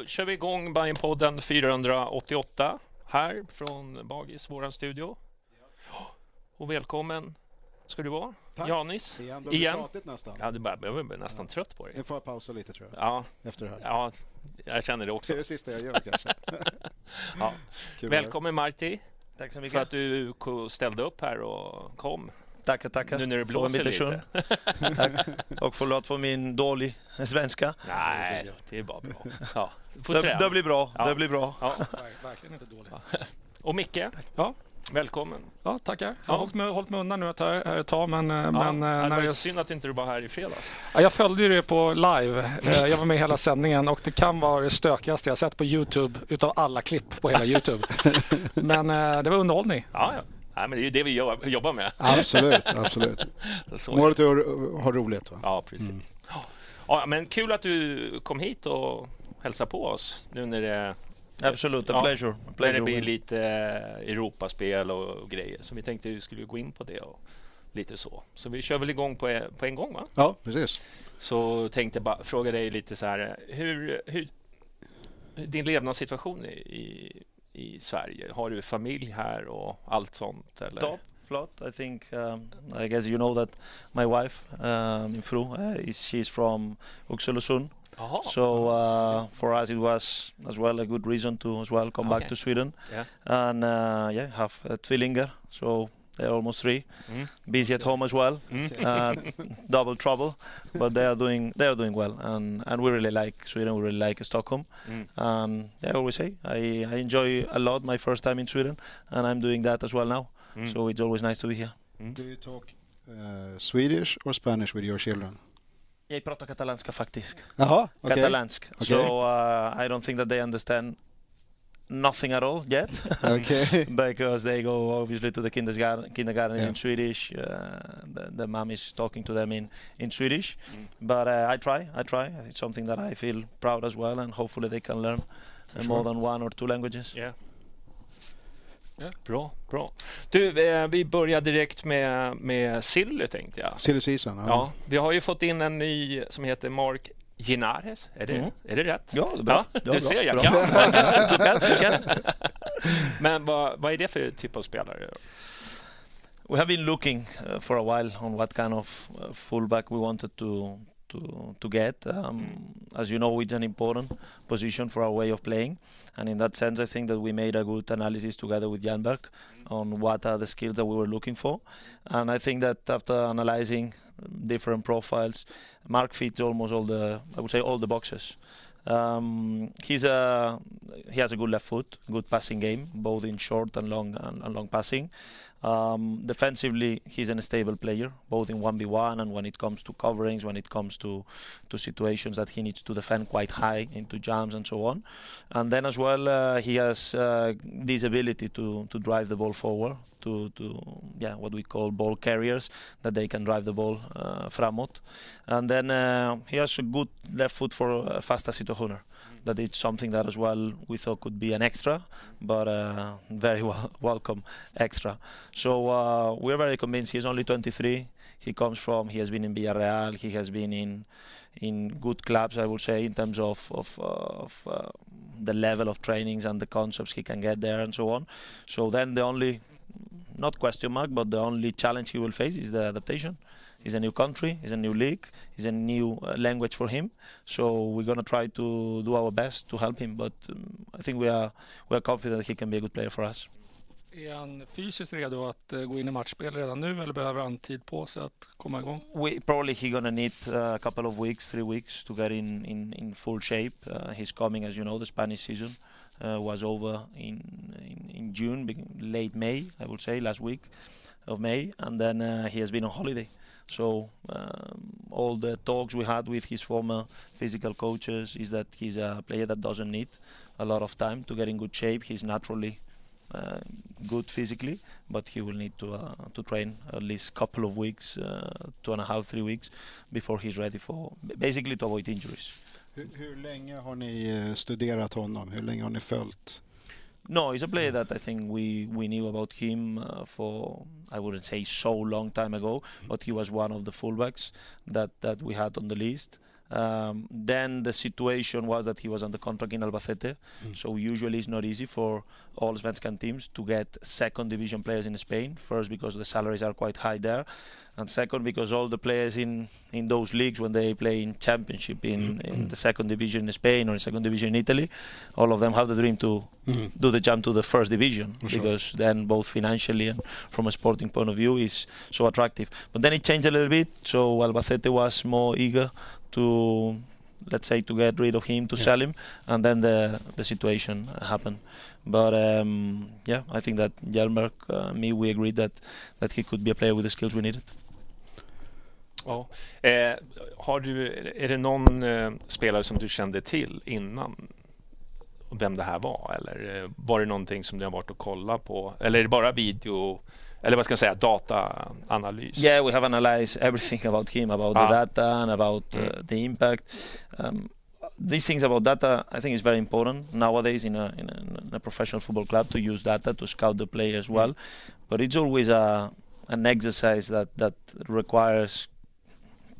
då kör vi igång Bajenpodden 488 här från Bagis, våran studio. Och välkommen ska du vara, Tack. Janis. Igen. Nästan. Ja, det börjar, jag blir nästan trött på dig. Nu får jag pausa lite tror jag. Ja, Efter det här. ja, jag känner det Det är också. det sista jag gör kanske. Ja. Kul Välkommen Marti, Tack så för mycket. att du ställde upp här och kom. Tackar, tackar. Nu när det för blåser lite. Tack. Och förlåt för min dålig svenska. Nej, det är bara bra. Ja, Det, det blir bra. Ja. Det blir bra. Ja. Verkligen inte dåligt. Och Micke, Ja. välkommen. Ja, tackar. Jag Ja. har hållit mig, hållit mig undan nu ett, här, här ett tag, men, eh, Ja, men eh, det när var jag, synd att inte du var här i fredags. ja, jag följde ju det på live. Eh, Jag var med i hela sändningen och det kan vara det stökigaste jag sett på Youtube utav alla klipp på hela Youtube. men eh, det var underhållning. Ja, ja. Nej, men det är ju det vi jobbar, med. Absolut, absolut. Målet är att ha roligt va? Ja, precis. Ja, men kul att du kom hit och hälsade på oss nu när det, Absolut, a Ja. pleasure. A när det pleasure. blir lite eh, Europaspel och grejer. Så vi tänkte att vi skulle gå in på det och lite så. Så vi kör väl igång på, e- på en gång va? Ja, precis. Så tänkte jag bara fråga dig lite så här. Hur, hur din levnadssituation i, i, Sverige? Har du familj här och allt sånt? Eller? Top, flott. I think, um, I guess you know that my wife, um, min fru, uh, is, she's from Oxelösund. Jaha. So uh, for us it was as well a good reason to as well come back Okay. to Sweden. Yeah. And uh, yeah, have uh, tvillingar. So they're almost three. Mm. Busy at home as well. Mm. uh, double trouble, but they are doing they are doing well, and and we really like Sweden. We really like Stockholm, Mm. and yeah, I always say I, I enjoy a lot my first time in Sweden, and I'm doing that as well now. Mm. So it's always nice to be here. Do you talk uh, Swedish or Spanish with your children? Jag pratar katalanska faktiskt. Jaha, okej. Katalansk. Okay. So uh, I don't think that they understand nothing at all yet. Okej. because they go obviously to the kindergarten, kindergarten Yeah. in Swedish. Uh, the, the mom is talking to them in, in Swedish. Mm. But uh, I try, I try. It's something that I feel proud as well, and hopefully they can learn uh, more than one or two languages. Yeah. Ja. Bra, bra. Du, eh, vi börjar direkt med, med Silly tänkte jag. Silly season. Ja. Ja, vi har ju fått in en ny som heter Mark Llinares. Är det, Mm. är det rätt? Ja, det är bra. Ja, Ja, du bra, ser, jag bra. kan. Du kan, du kan. Men vad, vad är det för typ av spelare? We have been looking uh, for a while on what kind of uh, fullback we wanted to to to get. Um, as you know, it's an important position for our way of playing, and in that sense, I think that we made a good analysis together with Hjelmberg on what are the skills that we were looking for, and I think that after analyzing different profiles, Mark fits almost all the I would say all the boxes. Um, he's a he has a good left foot, good passing game, both in short and long and, and long passing. Um, defensively, he's an stable player, both in 1v1 and when it comes to coverings, when it comes to, to situations that he needs to defend quite high into jams and so on. And then as well, uh, he has uh, this ability to, to drive the ball forward, to, to yeah what we call ball carriers, that they can drive the ball uh, framåt. And then uh, he has a good left foot for uh, fasta situationer. That it's something that as well we thought could be an extra, but uh, very welcome extra. So uh, we're very convinced. He's only 23. He comes from. He has been in Villarreal. He has been in in good clubs, I would say, in terms of of, uh, of uh, the level of trainings and the concepts he can get there and so on. So then the only not question mark, but the only challenge he will face is the adaptation. It's a new country, it's a new league, it's a new uh, language for him. So we're gonna try to do our best to help him. But um, I think we are we are confident he can be a good player for us. Är han fysiskt redo att uh, gå in i matchspel redan nu eller behöver han tid på sig att komma igång? We probably he gonna need uh, a couple of weeks, three weeks to get in in, in full shape. Uh, he's coming, as you know, the Spanish season uh, was over in, in in June, late May, I would say, last week of May, and then uh, he has been on holiday. So um, all the talks we had with his former physical coaches is that he's a player that doesn't need a lot of time to get in good shape. He's naturally uh, good physically, but he will need to uh, to train at least a couple of weeks, uh, two and a half, three weeks before he's ready for basically to avoid injuries. Hur, hur länge har ni eh, studerat honom? Hur länge har ni följt? No, he's a player that I think we, we knew about him uh, for I wouldn't say so long time ago, but he was one of the fullbacks that, that we had on the list. Um, then the situation was that he was under contract in Albacete, mm. so usually it's not easy for Allsvenskan teams to get second division players in Spain. First, because the salaries are quite high there, and second, because all the players in, in those leagues, when they play in Championship in, mm. in the second division in Spain or in second division in Italy, all of them have the dream to mm. do the jump to the first division for because then both financially and from a sporting point of view is so attractive. But then it changed a little bit, so Albacete was more eager to let's say to get rid of him to yeah. sell him and then the the situation happened but um, yeah I think that Hjelmberg uh, me we agreed that that he could be a player with the skills we needed Ja. Eh, har du, är det någon eh, spelare som du kände till innan vem det här var? Eller eh, var det någonting som du har varit och kollat på? Eller är det bara video eller vad ska jag säga, dataanalys? Yeah, we have analyzed everything about him, about ah. the data and about uh, mm. the impact. Um, these things about data, I think, is very important nowadays in a, in a, in a professional football club to use data to scout the player as well. Mm. But it's always a an exercise that that requires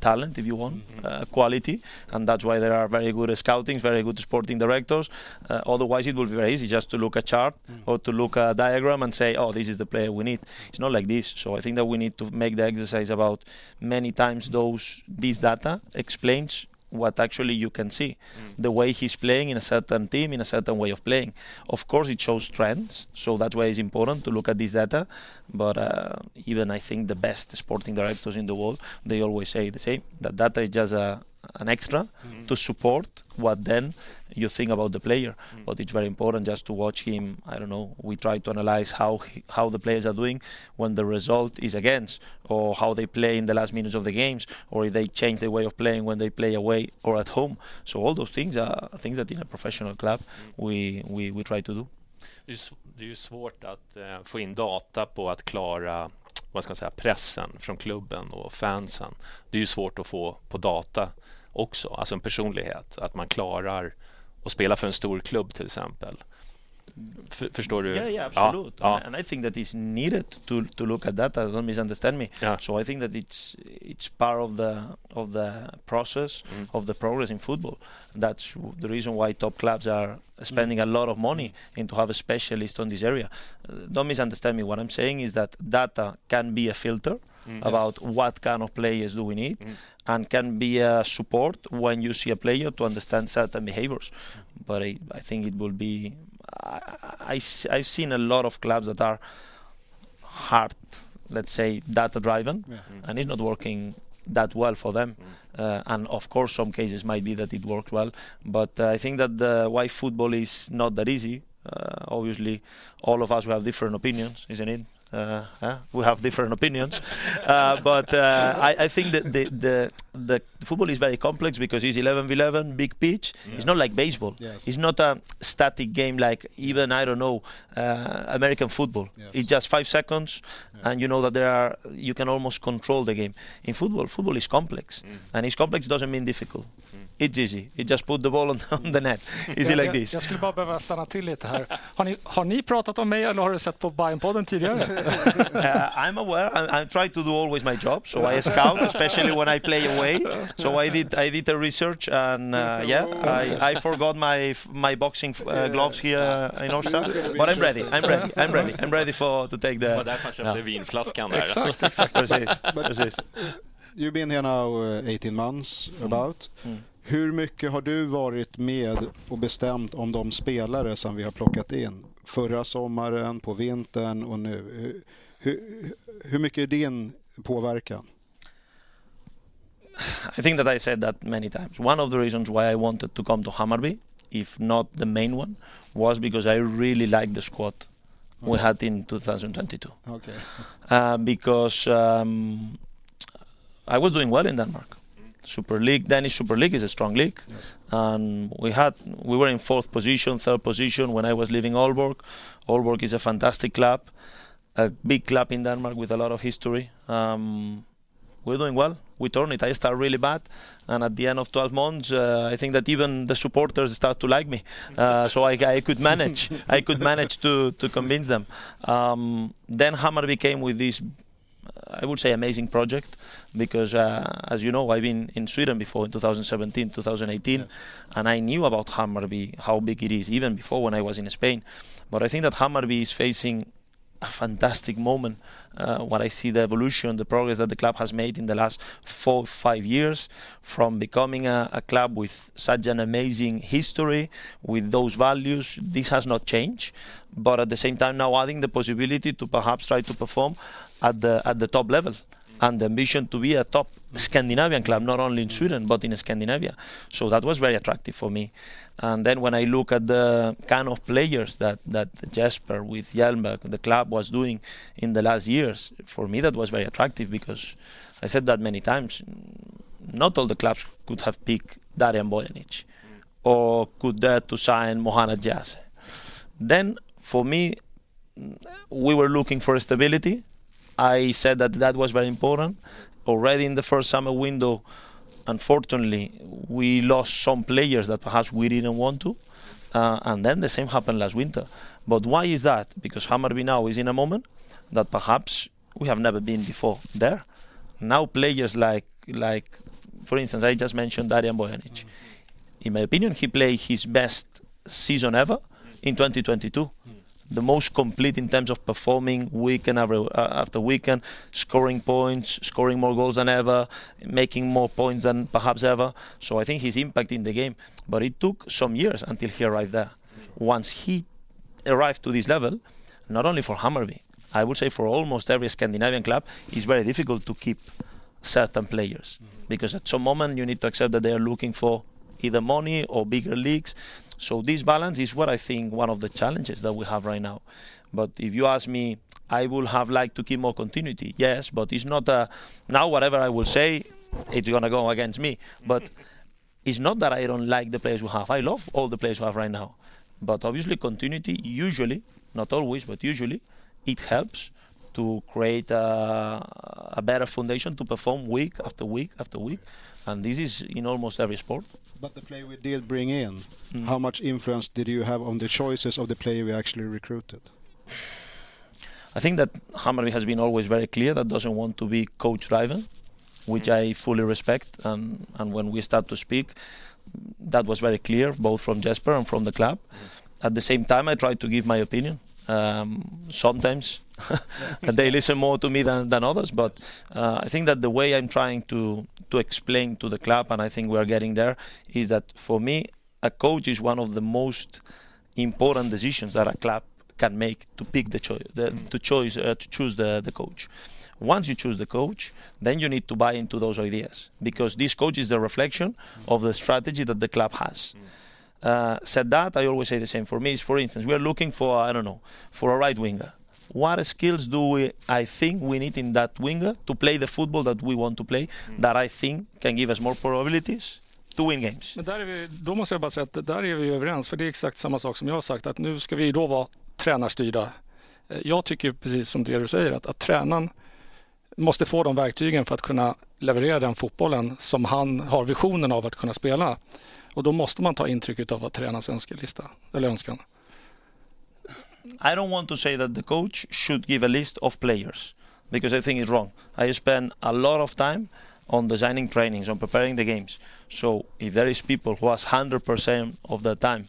talent, if you want, mm-hmm. uh, quality, and that's why there are very good scoutings, very good sporting directors. Uh, otherwise, it will be very easy just to look a chart mm. or to look a diagram and say, "Oh, this is the player we need." It's not like this. So I think that we need to make the exercise about many times those this data explains what actually you can see mm. the way he's playing in a certain team in a certain way of playing of course it shows trends so that's why it's important to look at this data but uh, even i think the best sporting directors in the world they always say the same that data is just a, an extra mm-hmm. to support what then you think about the player. Mm. But it's very important just to watch him. I don't know. We try to analyze how he, how the players are doing when the result is against, or how they play in the last minutes of the games, or if they change their way of playing when they play away or at home. So all those things are things that in a professional club mm. we, we, we try to do. Det är ju svårt att eh, få in data på att klara vad ska man säga, pressen från klubben och fansen. Det är ju svårt att få på data också, alltså en personlighet. Att man klarar att spela för en stor klubb till exempel. F förstår du? Yeah, yeah, absolutely. Ja, ja. And I think that it's needed to to look at that. Don't misunderstand me. Yeah. So I think that it's it's part of the of the process mm. of the progress in football. That's the reason why top clubs are spending mm. a lot of money into have a specialist on this area. Uh, don't misunderstand me. What I'm saying is that data can be a filter mm, about yes. what kind of players do we need mm. and can be a support when you see a player to understand certain behaviors. But I, I think it will be. I, I, I've seen a lot of clubs that are hard, let's say, data driven, yeah. mm. and it's not working that well for them. Mm. Uh, and of course, some cases might be that it works well. But uh, I think that the, why football is not that easy. Uh, obviously, all of us will have different opinions, isn't it? Uh, we have different opinions, uh, but uh, I, I, think that the, the the football is very complex because it's 11 v 11, big pitch. It's not like baseball. Yes. It's not a static game like even I don't know uh, American football. Yes. It's just five seconds, and you know that there are you can almost control the game. In football, football is complex, and it's complex doesn't mean difficult. It's easy. You just put the ball on, on the net. Easy like this. jag skulle bara behöva stanna till lite här. Har ni, har ni pratat om mig eller har du sett på Bajen-podden tidigare? uh, I'm aware. I, I try to do always my job, so I scout, especially when I play away. So I did I did a research, and uh, yeah, I, I forgot my my boxing uh, gloves here in Årsta, but I'm ready. I'm ready. I'm ready. I'm ready for to take Det var the. därför han köpte vinflaskan där. exakt, exakt. Precis, precis. You've been here now uh, 18 months about. Mm. Hur mycket har du varit med och bestämt om de spelare som vi har plockat in? Förra sommaren, på vintern och nu. Hur, hur, mycket är din påverkan? I think that I said that many times. One of the reasons why I wanted to come to Hammarby, if not the main one, was because I really liked the squad we had in 2022. Okay. uh, because um, I was doing well in Denmark. Super League, Danish Super League is a strong league, Yes. and we had we were in fourth position, third position when I was leaving Aalborg. Aalborg is a fantastic club, a big club in Denmark with a lot of history. Um, we're doing well. We turn it. I start really bad, and at the end of 12 months, uh, I think that even the supporters start to like me. Uh, so I, I could manage. I could manage to to convince them. Um, then Hammarby came with this, I would say, amazing project, because uh, as you know, I've been in Sweden before in 2017, 2018, and I knew about Hammarby, how big it is, even before when I was in Spain. But I think that Hammarby is facing a fantastic moment uh, when I see the evolution, the progress that the club has made in the last four, five years, from becoming a, a club with such an amazing history, with those values. This has not changed, but at the same time now adding the possibility to perhaps try to perform at the at the top level. And the ambition to be a top Scandinavian club, not only in Sweden but in Scandinavia. So that was very attractive for me. And then when I look at the kind of players that, that Jesper with Hjelmberg, the club was doing in the last years, for me that was very attractive because I said that many times. Not all the clubs could have picked Darijan Bojanić or could dare to sign Mohanad Jeahze. Then for me, we were looking for stability. I said that that was very important. Already in the first summer window, unfortunately, we lost some players that perhaps we didn't want to. Uh, and then the same happened last winter. But why is that? Because Hammarby now is in a moment that perhaps we have never been before there. Now players like like for instance I just mentioned Darijan Bojanić. In my opinion he played his best season ever in 2022. The most complete in terms of performing weekend after, uh, after weekend, scoring points, scoring more goals than ever, making more points than perhaps ever. So I think his impact in the game. But it took some years until he arrived there. Once he arrived to this level, not only for Hammarby, I would say for almost every Scandinavian club, it's very difficult to keep certain players because at some moment you need to accept that they are looking for either money or bigger leagues. So this balance is what I think one of the challenges that we have right now. But if you ask me, I would have liked to keep more continuity. Yes, but it's not a now whatever I will say, it's gonna go against me. But it's not that I don't like the players we have. I love all the players we have right now. But obviously continuity usually, not always, but usually, it helps to create a, a better foundation to perform week after week after week. And this is in almost every sport. But the player we did bring in, Mm. how much influence did you have on the choices of the player we actually recruited? I think that Hammarby has been always very clear that doesn't want to be coach driven, which I fully respect. And, and when we start to speak, that was very clear, both from Jesper and from the club. At the same time, I try to give my opinion. Um, sometimes they listen more to me than, than others, but uh, I think that the way I'm trying to, to explain to the club, and I think we are getting there, is that for me, a coach is one of the most important decisions that a club can make to pick the choice, the, to choice, uh, to choose the, the coach. Once you choose the coach, then you need to buy into those ideas because this coach is the reflection of the strategy that the club has. Uh, said that, I always say the same. For me, is for instance, we are looking for I don't know for a right winger. What skills do we I think we need in that winger to play the football that we want to play that I think can give us more probabilities to win games. Men där är vi, då måste jag bara säga att där är vi överens, för det är exakt samma sak som jag har sagt, att nu ska vi då vara tränarstyrda. Eh, Jag tycker precis som det du säger, att, att tränaren måste få de verktygen för att kunna leverera den fotbollen som han har visionen av att kunna spela. Och då måste man ta intryck av vad tränarens önskelista, eller önskan. I don't want to say that the coach should give a list of players because I think it's wrong. I spend a lot of time on designing trainings, on preparing the games. So if there is people who has 100% of the time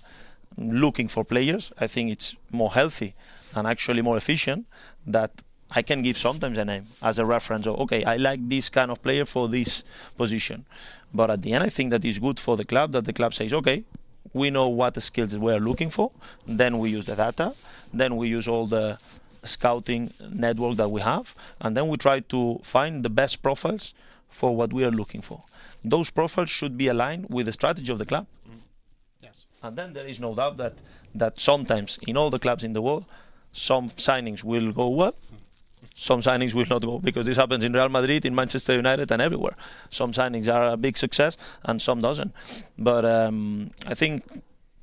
looking for players, I think it's more healthy and actually more efficient that I can give sometimes a name as a reference of okay, I like this kind of player for this position. But at the end I think that is good for the club that the club says, okay, we know what skills we are looking for, then we use the data, then we use all the scouting network that we have, and then we try to find the best profiles for what we are looking for. Those profiles should be aligned with the strategy of the club. Mm. Yes. And then there is no doubt that that sometimes in all the clubs in the world, some signings will go well, some signings will not go because this happens in Real Madrid, in Manchester United, and everywhere. Some signings are a big success and some doesn't. But um, I think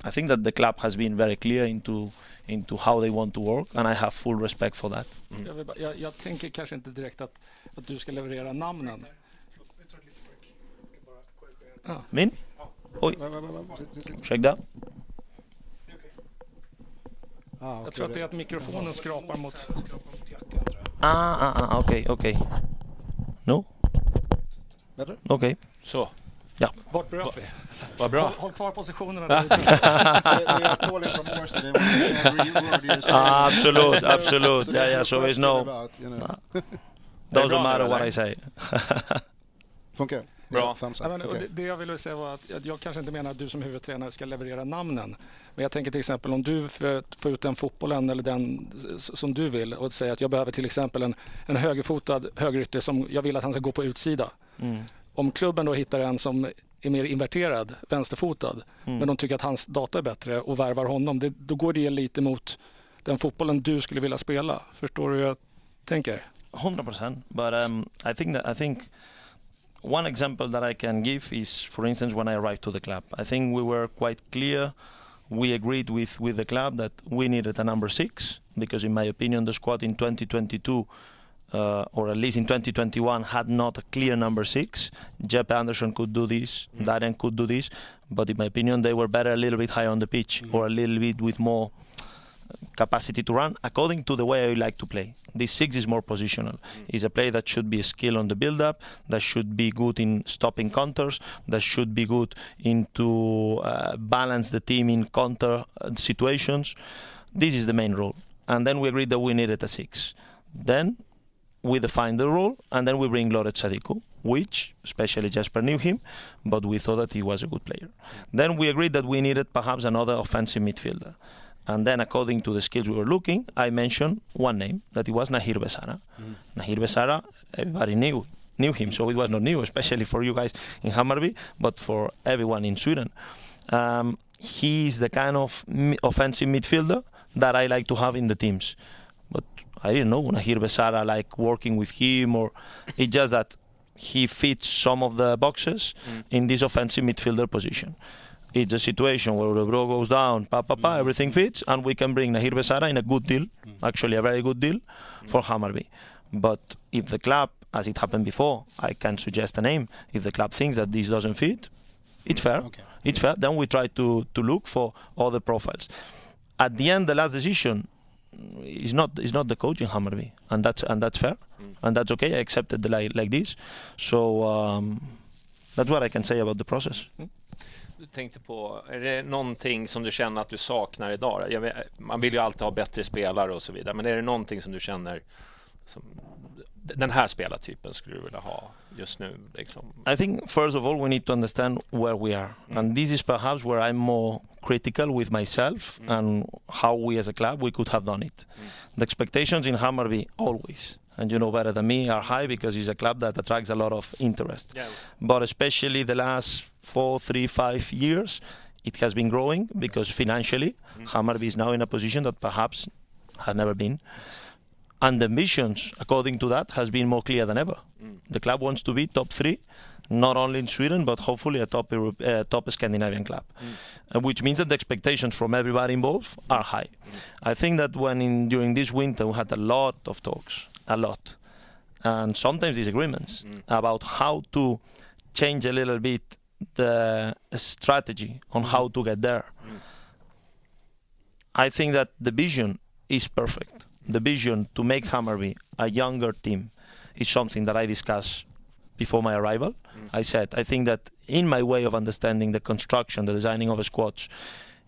I think that the club has been very clear into into how they want to work, and I have full respect for that. Jag, vill bara, jag, jag tänker kanske inte direkt att, att du ska leverera namnen. Min? Oj, ursäkta? Ah, Jag tror att det är att mikrofonen skrapar mot... Ah, ah, ah, okay, okay. No? Better? Okay. Så, Vart bröt vi? vad bra. Håll, håll kvar positionerna. Där. They- they are calling from Årsta. They want to hear every word you're saying. Ah, absolute, absolute. So Yeah, there's yeah. So it's question no, about, you know. Det är doesn't bra matter nu, what eller? I say. Funkar? Bra. Ja. Nej, men, Okej. det, det jag ville säga var att, att jag kanske inte menar att du som huvudtränare ska leverera namnen. Men jag tänker till exempel om du för att få ut den fotbollen eller den som du vill och säga att jag behöver till exempel en, en högerfotad högerytter som jag vill att han ska gå på utsida. Mm. Om klubben då hittar en som är mer inverterad, vänsterfotad, Mm. men de tycker att hans data är bättre och värvar honom, det, då går det lite mot den fotbollen du skulle vilja spela. Förstår du hur jag tänker? Hundred percent. But um, I think that I think one example that I can give is, for instance, when I arrived to the club. I think we were quite clear. We agreed with with the club that we needed a number six because, in my opinion, the squad in 2022. Uh, or at least in 2021 had not a clear number six. Jeppe Andersen could do this, Darren could do this, but in my opinion they were better a little bit higher on the pitch or a little bit with more capacity to run according to the way I like to play. This six is more positional. Is a play that should be a skill on the build-up, that should be good in stopping counters, that should be good into uh, balance the team in counter uh, situations. This is the main role. And then we agreed that we needed a six. Then we define the role, and then we bring Loret Sadiku, which especially Jesper knew him, but we thought that he was a good player. Then we agreed that we needed perhaps another offensive midfielder. And then, according to the skills we were looking, I mentioned one name that it was Nahir Besara. Nahir Besara, everybody knew knew him, so it was not new, especially for you guys in Hammarby, but for everyone in Sweden. Um, is the kind of offensive midfielder that I like to have in the teams. But I didn't know Nahir Besara like working with him, or it's just that he fits some of the boxes in this offensive midfielder position. It's a situation where the bro goes down, pa pa pa, mm. everything fits, and we can bring Nahir Besara in a good deal, mm. actually a very good deal mm. for Hammarby. But if the club, as it happened before, I can suggest a name. If the club thinks that this doesn't fit, it's fair. Okay. It's fair. Then we try to, to look for other profiles. At the end, the last decision is not is not the coach in Hammarby, and that's and that's fair, and that's okay. I accepted the like like this. So um, that's what I can say about the process. Du tänkte på, är det någonting som du känner att du saknar idag? Jag vet, man vill ju alltid ha bättre spelare och så vidare, men är det någonting som du känner som den här spelartypen skulle du vilja ha just nu? Liksom? I think first of all we need to understand where we are, mm. and this is perhaps where I'm more critical with myself mm. and how we as a club we could have done it. Mm. The expectations in Hammarby always, and you know better than me, are high because it's a club that attracts a lot of interest. But especially the last four, three, five years, it has been growing because financially Hammarby is now in a position that perhaps had never been. And the ambitions, according to that, has been more clear than ever. Mm. The club wants to be top three, not only in Sweden but hopefully a top Europe, uh, top Scandinavian club, mm. uh, which means that the expectations from everybody involved are high. Mm. I think that when in during this winter we had a lot of talks, a lot, and sometimes disagreements about how to change a little bit the strategy on how to get there. I think that the vision is perfect. The vision to make Hammarby a younger team is something that I discussed before my arrival. Mm. I said, I think that in my way of understanding the construction, the designing of squads,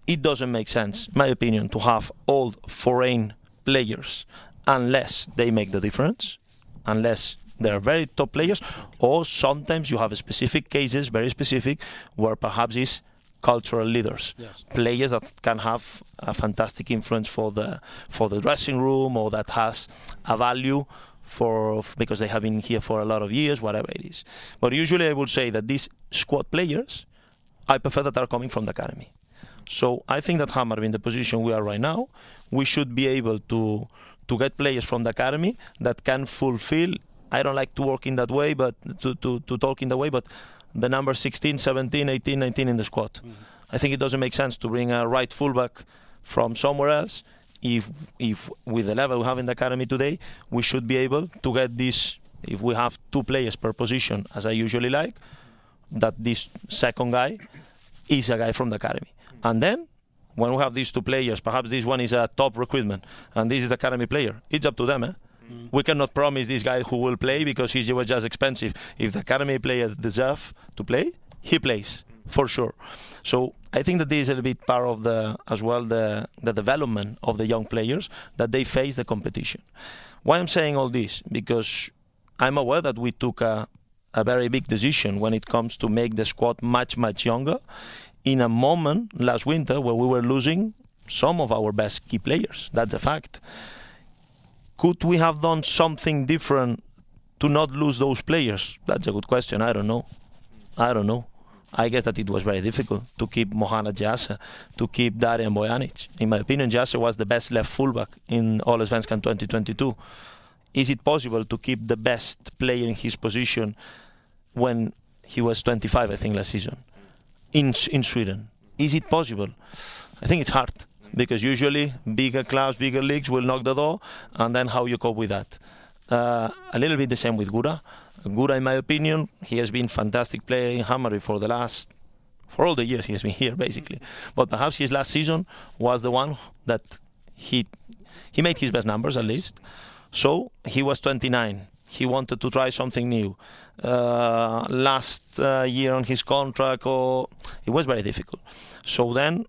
it doesn't make sense, in my opinion, to have old foreign players unless they make the difference, unless they're very top players, or sometimes you have specific cases, very specific, where perhaps is cultural leaders, Yes. players that can have a fantastic influence for the for the dressing room or that has a value for because they have been here for a lot of years, whatever it is. But usually, I would say that these squad players, I prefer that are coming from the academy. So I think that Hammarby, in the position we are right now, we should be able to to get players from the academy that can fulfill. I don't like to work in that way, but to, to, to talk in that way, but the number 16, 17, 18, 19 in the squad. I think it doesn't make sense to bring a right fullback from somewhere else. If if with the level we have in the academy today, we should be able to get this. If we have two players per position, as I usually like, that this second guy is a guy from the academy. And then when we have these two players, perhaps this one is a top recruitment and this is the academy player. It's up to them. Eh? We cannot promise this guy who will play because he's just expensive. If the academy player deserve to play, he plays for sure. So I think that this is a little bit part of the as well the the development of the young players that they face the competition. Why I'm saying all this because I'm aware that we took a a very big decision when it comes to make the squad much much younger in a moment last winter where we were losing some of our best key players. That's a fact. Could we have done something different to not lose those players? That's a good question. I don't know. I don't know. I guess that it was very difficult to keep Mohanad Jeahze, to keep Darijan Bojanić. In my opinion, Jeahze was the best left fullback in Allsvenskan 2022. Is it possible to keep the best player in his position when he was 25, I think, last season in in Sweden? Is it possible? I think it's hard because usually bigger clubs, bigger leagues will knock the door, and then how you cope with that. Uh, a little bit the same with Gurra. Gurra, in my opinion, he has been fantastic player in Hammarby for the last for all the years he has been here, basically. But perhaps his last season was the one that he he made his best numbers at least. So he was 29. He wanted to try something new. Uh, last uh, year on his contract, or it was very difficult. So then,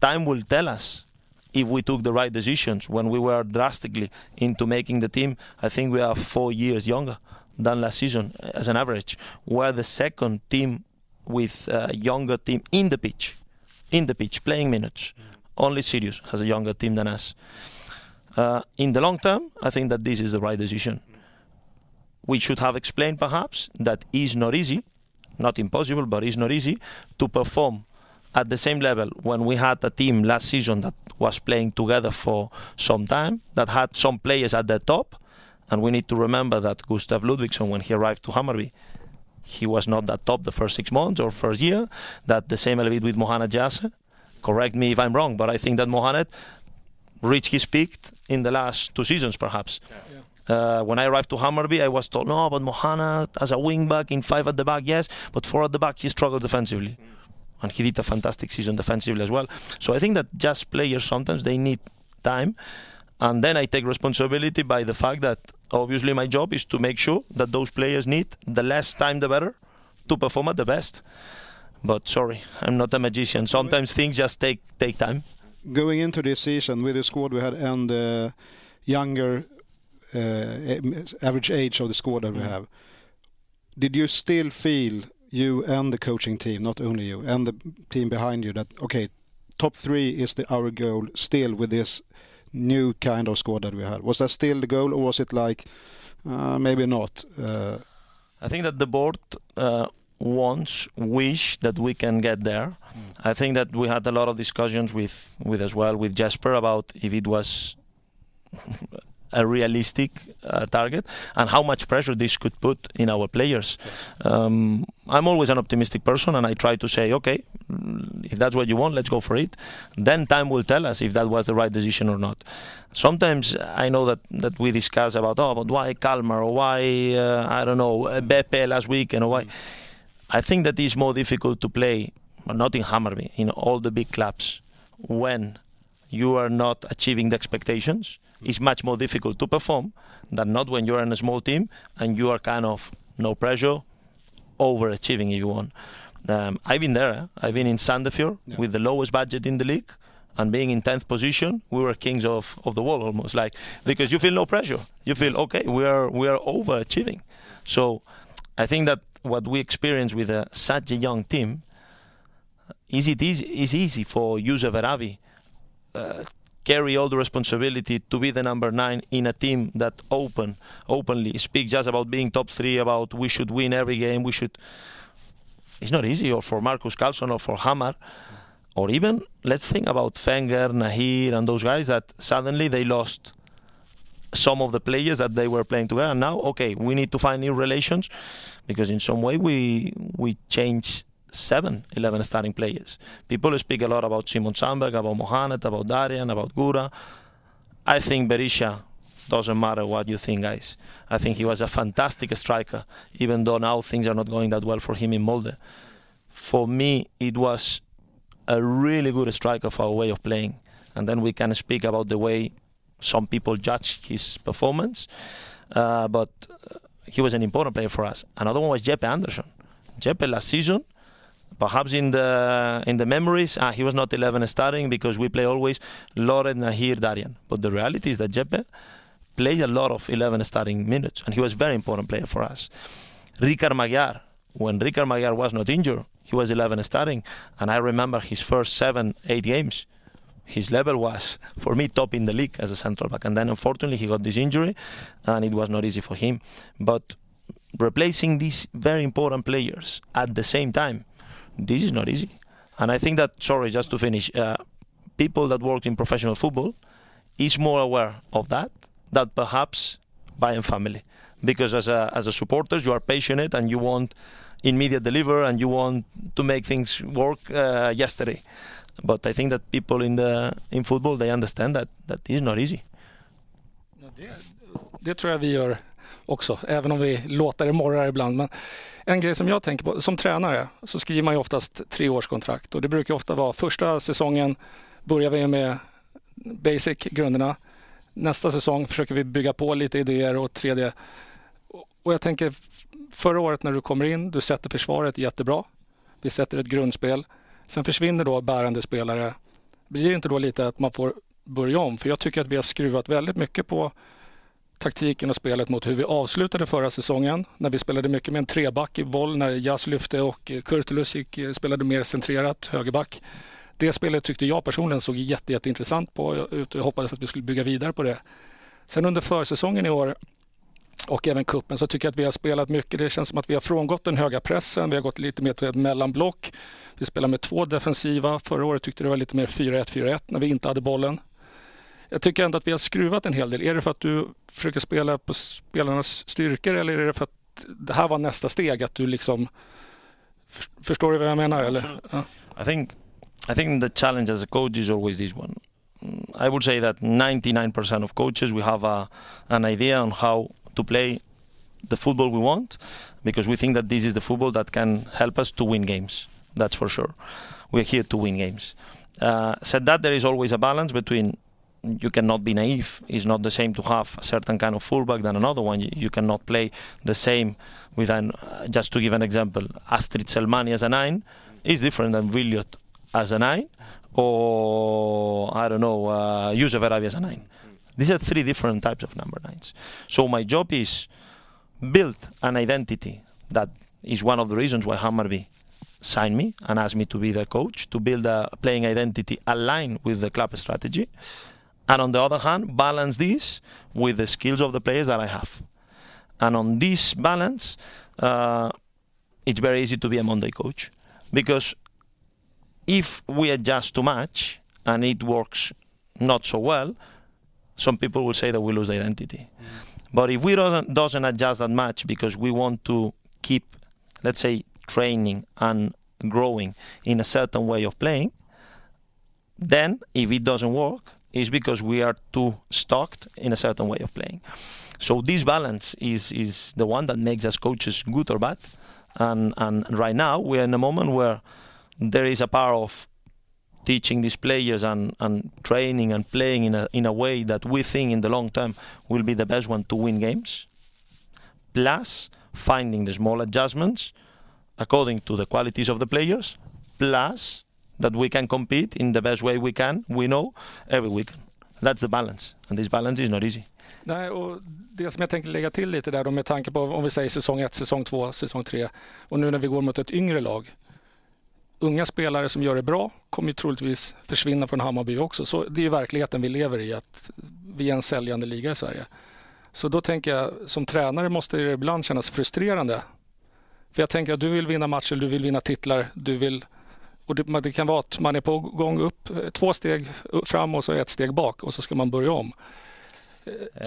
time will tell us if we took the right decisions when we were drastically into making the team. I think we are four years younger than last season as an average. We're the second team with a younger team in the pitch, in the pitch, playing minutes. Only Sirius has a younger team than us. Uh, in the long term, I think that this is the right decision. We should have explained perhaps that is not easy, not impossible, but it's not easy to perform at the same level when we had a team last season that was playing together for some time, that had some players at the top. And we need to remember that Gustav Ludwigson, when he arrived to Hammarby, he was not that top the first six months or first year. That the same a little bit with Mohanad Jeahze. Correct me if I'm wrong, but I think that Mohanad reached his peak in the last two seasons, perhaps. Uh, when I arrived to Hammarby, I was told, no, but Mohanad as a wing back in five at the back, yes, but four at the back, he struggled defensively. And he did a fantastic season defensively as well. So I think that just players sometimes they need time. And then I take responsibility by the fact that obviously my job is to make sure that those players need the less time the better to perform at the best. But sorry, I'm not a magician. Sometimes things just take take time. Going into this season with the squad we had and the younger uh, average age of the squad that we have, did you still feel you and the coaching team, not only you, and the team behind you that okay, top three is the our goal still with this new kind of squad that we had? Was that still the goal, or was it like uh, maybe not? Uh, I think that the board uh, wants, wish that we can get there. I think that we had a lot of discussions with, with as well with Jesper about if it was a realistic uh, target and how much pressure this could put in our players. Um, I'm always an optimistic person and I try to say, okay, if that's what you want, let's go for it. Then time will tell us if that was the right decision or not. Sometimes I know that, that we discuss about, oh, but why Kalmar or why, uh, I don't know, BP last weekend or why. I think that it's more difficult to play, not in Hammarby, in all the big clubs when you are not achieving the expectations it's much more difficult to perform than not when you're in a small team and you are kind of no pressure, overachieving if you want. Um, I've been there. Eh? I've been in Sandefjord yeah. with the lowest budget in the league, and being in tenth position, we were kings of, of the world almost. Like because you feel no pressure. You feel okay. We are we are overachieving. So I think that what we experience with a, such a young team is it easy, is easy for Youssef Erabi uh, carry all the responsibility to be the number nine in a team that open openly speaks just about being top three, about we should win every game, we should. It's not easy, or for Markus Karlsson or for Hammer, or even let's think about Fenger, Nahir, and those guys that suddenly they lost some of the players that they were playing together. And now, okay, we need to find new relations because in some way we we change seven 11 starting players. People speak a lot about Simon Sandberg, about Mohanad, about Darijan, about Gurra. I think Berisha doesn't matter what you think, guys. I think he was a fantastic striker, even though now things are not going that well for him in Molde. For me, it was a really good striker for our way of playing. And then we can speak about the way some people judge his performance. Uh, but he was an important player for us. Another one was Jeppe Andersen. Jeppe last season perhaps in the in the memories, ah, he was not 11 starting because we play always Loret, Nahir, Darijan. But the reality is that Jeppe played a lot of 11 starting minutes, and he was a very important player for us. Richard Magyar, when Richard Magyar was not injured, he was 11 starting, and I remember his first seven, eight games. His level was, for me, top in the league as a central back. And then, unfortunately, he got this injury, and it was not easy for him. But replacing these very important players at the same time this is not easy. And I think that, sorry, just to finish, uh, people that work in professional football is more aware of that than perhaps Bajen family. Because as a, as a supporter, you are passionate and you want immediate deliver and you want to make things work uh, yesterday. But I think that people in the in football they understand that that is not easy. Det tror jag vi gör också, även om vi låter det morra ibland. Men en grej som jag tänker på, som tränare så skriver man ju oftast treårskontrakt och det brukar ofta vara första säsongen börjar vi med basic, grunderna. Nästa säsong försöker vi bygga på lite idéer och tredje. Och jag tänker förra året när du kommer in, du sätter försvaret jättebra. Vi sätter ett grundspel. Sen försvinner då bärande spelare. Blir det inte då lite att man får börja om? För jag tycker att vi har skruvat väldigt mycket på taktiken och spelet mot hur vi avslutade förra säsongen när vi spelade mycket med en treback i boll när Jas lyfte och Kurtulus gick, eh, spelade mer centrerat, högerback. Det spelet tyckte jag personligen såg jätte, jätteintressant på. Jag hoppades att vi skulle bygga vidare på det. Sen under försäsongen i år och även kuppen så tycker jag att vi har spelat mycket. Det känns som att vi har frångått den höga pressen. Vi har gått lite mer till ett mellanblock. Vi spelar med två defensiva. Förra året tyckte det var lite mer 4-1-4-1 när vi inte hade bollen jag tycker ändå att vi har skruvat en hel del. Är det för att du försöker spela på spelarnas styrkor eller är det för att det här var nästa steg? Att du liksom... Förstår du vad jag menar? Eller? Ja. I think I think the challenge as a coach is always this one. Mm, I would say that 99% of coaches we have a, an idea on how to play the football we want because we think that this is the football that can help us to win games. That's for sure. We're here to win games. Uh, said that there is always a balance between you cannot be naive. It's not the same to have a certain kind of fullback than another one. You, you cannot play the same with an. Uh, just to give an example, Astrit Selmani as a nine is different than Williot as a nine, or I don't know, uh, Arabi as a nine. These are three different types of number nines. So my job is build an identity that is one of the reasons why Hammarby signed me and asked me to be the coach to build a playing identity aligned with the club strategy and on the other hand, balance this with the skills of the players that I have. And on this balance, uh, it's very easy to be a Monday coach because if we adjust too much and it works not so well, some people will say that we lose the identity. But if we doesn't doesn't adjust that much because we want to keep, let's say, training and growing in a certain way of playing, then if it doesn't work, it's because we are too stuck in a certain way of playing. So this balance is is the one that makes us coaches good or bad. And and right now we are in a moment where there is a power of teaching these players and, and training and playing in a in a way that we think in the long term will be the best one to win games. Plus finding the small adjustments according to the qualities of the players, plus that we can compete in the best way we can, we know, every weekend. That's the balance. And this balance is not easy. Nej, och det som jag tänkte lägga till lite där då med tanke på om vi säger säsong 1, säsong 2, säsong 3 och nu när vi går mot ett yngre lag. Unga spelare som gör det bra kommer ju troligtvis försvinna från Hammarby också. Så det är ju verkligheten vi lever i, att vi är en säljande liga i Sverige. Så då tänker jag, som tränare måste det ibland kännas frustrerande. För jag tänker att du vill vinna matcher, du vill vinna titlar, du vill och det, det, kan vara att man är på gång upp två steg fram och så ett steg bak och så ska man börja om.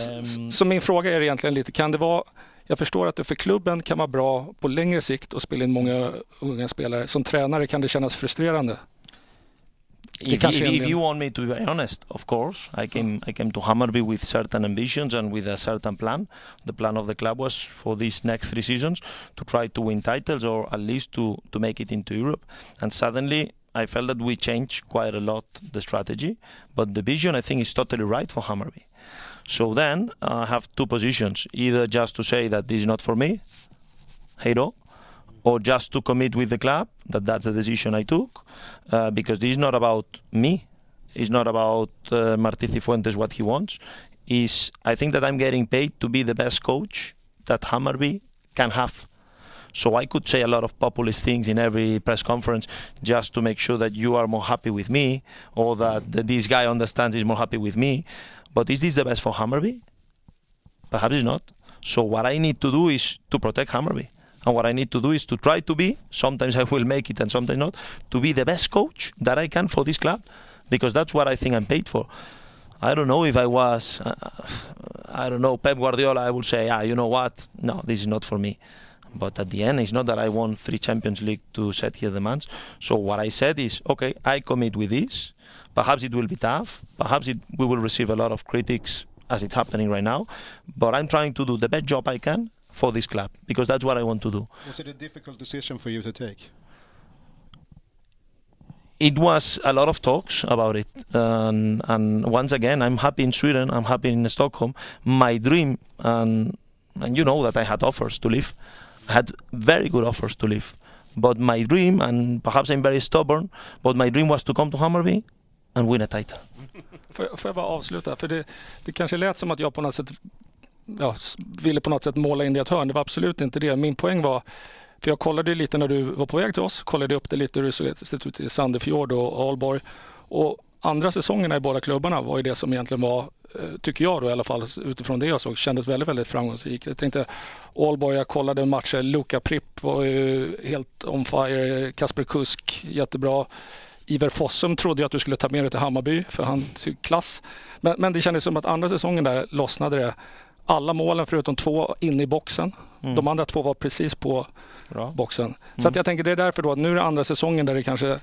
Um... Så min fråga är egentligen lite, kan det vara jag förstår att det för klubben kan vara bra på längre sikt att spela in många unga spelare. Som tränare kan det kännas frustrerande. If, if, if, you want me to be very honest, of course, I came I came to Hammarby with certain ambitions and with a certain plan. The plan of the club was for these next three seasons to try to win titles or at least to to make it into Europe. And suddenly, I felt that we changed quite a lot the strategy, but the vision I think is totally right for Hammarby. So then uh, I have two positions: either just to say that this is not for me, hero, or just to commit with the club that that's the decision I took uh, because this is not about me. It's not about uh, Martí Cifuentes what he wants. Is I think that I'm getting paid to be the best coach that Hammarby can have. So I could say a lot of populist things in every press conference just to make sure that you are more happy with me or that, this guy understands is more happy with me. But is this the best for Hammarby? Perhaps it's not. So what I need to do is to protect Hammarby and what I need to do is to try to be, sometimes I will make it and sometimes not, to be the best coach that I can for this club because that's what I think I'm paid for. I don't know if I was, uh, I don't know, Pep Guardiola, I would say, ah, you know what? No, this is not for me. But at the end, it's not that I won three Champions League to set here the demands. So what I said is, okay, I commit with this. Perhaps it will be tough. Perhaps it, we will receive a lot of critics as it's happening right now. But I'm trying to do the best job I can for this club because that's what I want to do. Was it a difficult decision for you to take? It was a lot of talks about it, and, and once again, I'm happy in Sweden. I'm happy in Stockholm. My dream, and and you know that I had offers to leave. I had very good offers to leave, but my dream, and perhaps I'm very stubborn, but my dream was to come to Hammarby and win a title. Får jag, bara avsluta? För det, det kanske lät som att jag på något sätt ja, ville på något sätt måla in det i ett hörn. Det var absolut inte det. Min poäng var, för jag kollade lite när du var på väg till oss, kollade upp det lite hur det såg ut i Sandefjord och Aalborg. Och andra säsongerna i båda klubbarna var ju det som egentligen var, eh, tycker jag då i alla fall utifrån det jag såg, kändes väldigt, väldigt framgångsrikt. Jag tänkte Aalborg, jag kollade matcher, Luka Pripp var ju helt on fire, Kasper Kusk jättebra. Iver Fossum trodde jag att du skulle ta med dig till Hammarby för han klass. Men, men det kändes som att andra säsongen där lossnade det alla målen förutom två inne i boxen. Mm. De andra två var precis på Bra. boxen. Mm. Så att jag tänker det är därför då att nu är det andra säsongen där det kanske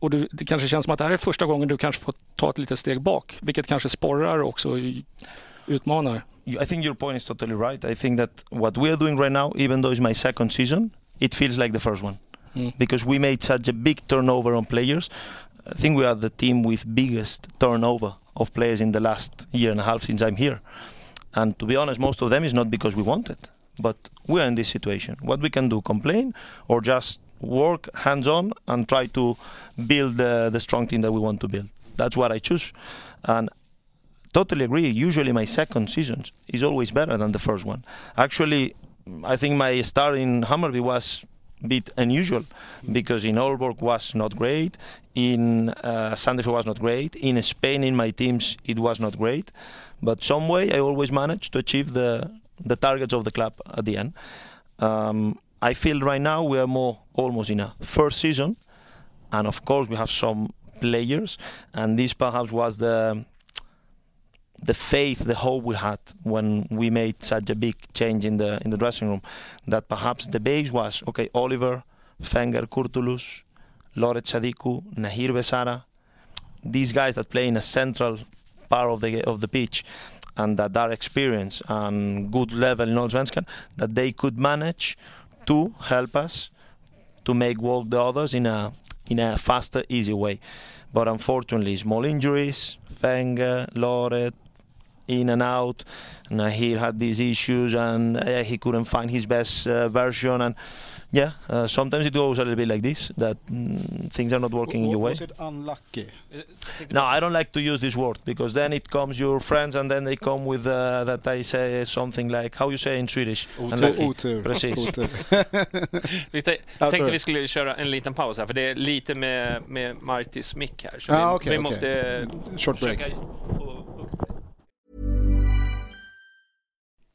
och du, det kanske känns som att det här är första gången du kanske får ta ett litet steg bak, vilket kanske sporrar och också utmanar. I think your point is totally right. I think that what we are doing right now, even though it's my second season, it feels like the first one. Mm. Because we made such a big turnover on players. I think we are the team with biggest turnover of players in the last year and a half since I'm here. And to be honest, most of them is not because we want it, but we are in this situation. What we can do, complain or just work hands on and try to build the, the strong team that we want to build. That's what I choose. And totally agree. Usually, my second season is always better than the first one. Actually, I think my start in Hammarby was a bit unusual because in Aalborg was not great, in uh, Sandefjord was not great, in Spain in my teams it was not great. But some way I always manage to achieve the the targets of the club at the end. Um, I feel right now we are more almost in a first season, and of course we have some players, and this perhaps was the the faith, the hope we had when we made such a big change in the in the dressing room, that perhaps the base was okay. Oliver, Fenger, Kurtulus, Loret Sadiku, Nahir Besara, these guys that play in a central part of the of the pitch, and that are experienced and good level in Allsvenskan, that they could manage to help us to make work the others in a in a faster, easy way. But unfortunately, small injuries, Fenger, Loret, in and out. And uh, he had these issues, and uh, he couldn't find his best uh, version. And yeah, uh, sometimes it goes a little bit like this that mm, things are not working in your way. Was it unlucky? No, I don't like to use this word because then it comes your friends and then they come with uh, that I say something like how you say in Swedish. Unlucky. Otur. Precis. Otur. Vi te- Ja, tänkte sorry. vi skulle köra en liten paus här, för det är lite med, med Martis mick här. Så Ah, vi, okej, vi okej. måste Short break.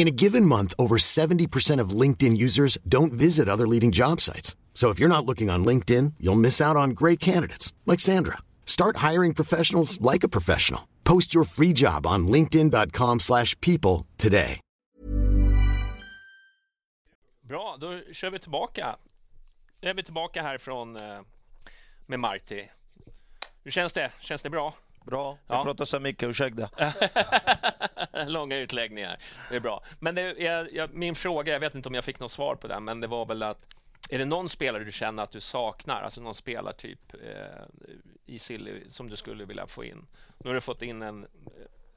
In a given month, over 70% of LinkedIn users don't visit other leading job sites. So if you're not looking on LinkedIn, you'll miss out on great candidates like Sandra. Start hiring professionals like a professional. Post your free job on linkedin.com/people today. Bra, då kör vi tillbaka. Är vi tillbaka här från eh, med Marti. Hur känns det? Känns det bra? Bra. Ja. Jag pratar så mycket, ursäkta. Långa utläggningar. Det är bra. Men det, jag, jag, min fråga, jag vet inte om jag fick något svar på den, men det var väl att är det någon spelare du känner att du saknar, alltså någon spelartyp eh, i Silly som du skulle vilja få in? Nu har du fått in en...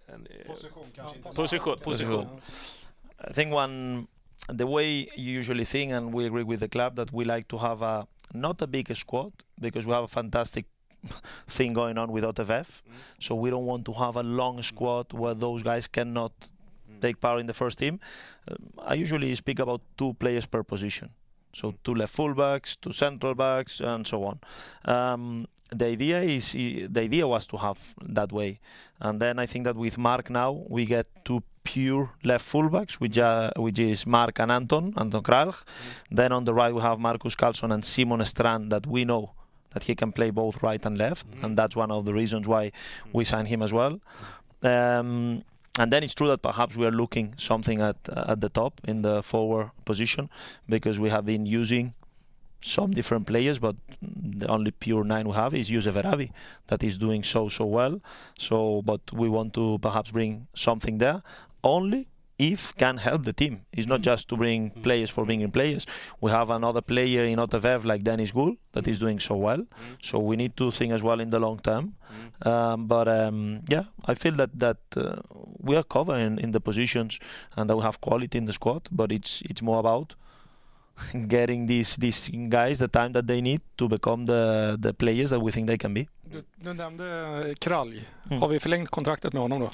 en eh, Position kanske inte. position, position. I think one the way you usually think, and we agree with the club that we like to have a not a big squad because we have a fantastic thing going on with OTVF. Mm. So we don't want to have a long mm. squad where those guys cannot mm. take part in the first team. Um, I usually speak about two players per position. So two left fullbacks, two central backs, and so on. Um, the idea is the idea was to have that way, and then I think that with Mark now we get two pure left fullbacks, which are, which is Mark and Anton, Anton Kralj. Then on the right we have Markus Karlsson and Simon Strand that we know that he can play both right and left, and that's one of the reasons why we signed him as well. Um, and then it's true that perhaps we are looking something at at the top in the forward position because we have been using some different players, but the only pure nine we have is Jusef Erabi that is doing so so well. So, but we want to perhaps bring something there only if can help the team. It's not just to bring players for bringing players. We have another player in Otevev like Dennis Gould that is doing so well. So we need to think as well in the long term. Um, but um, yeah, I feel that that uh, we are covering in the positions and that we have quality in the squad. But it's it's more about getting these these guys the time that they need to become the the players that we think they can be. Du, du nämnde Kralj. Mm. Har vi förlängt kontraktet med honom då?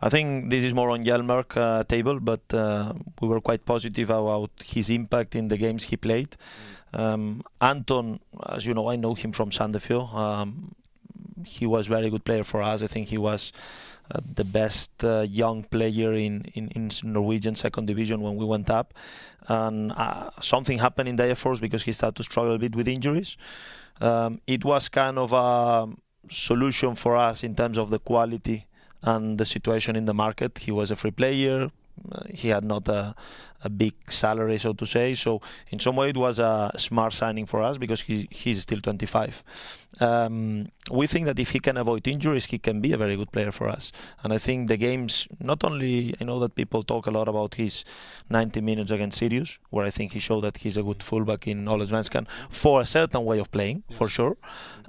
I think this is more on Hjelmberg uh, table, but uh, we were quite positive about his impact in the games he played. Um, Anton, as you know, I know him from Sandefjord. Um, he was very good player for us. I think he was uh, the best uh, young player in, in, in Norwegian second division when we went up. And uh, something happened in Degerfors because he started to struggle a bit with injuries. Um, it was kind of a solution for us in terms of the quality and the situation in the market. He was a free player. He had not a, a big salary, so to say. So in some way, it was a smart signing for us because he, he's still 25. Um, we think that if he can avoid injuries, he can be a very good player for us. And I think the games, not only I know that people talk a lot about his 90 minutes against Sirius, where I think he showed that he's a good fullback in Allsvenskan for a certain way of playing, for sure.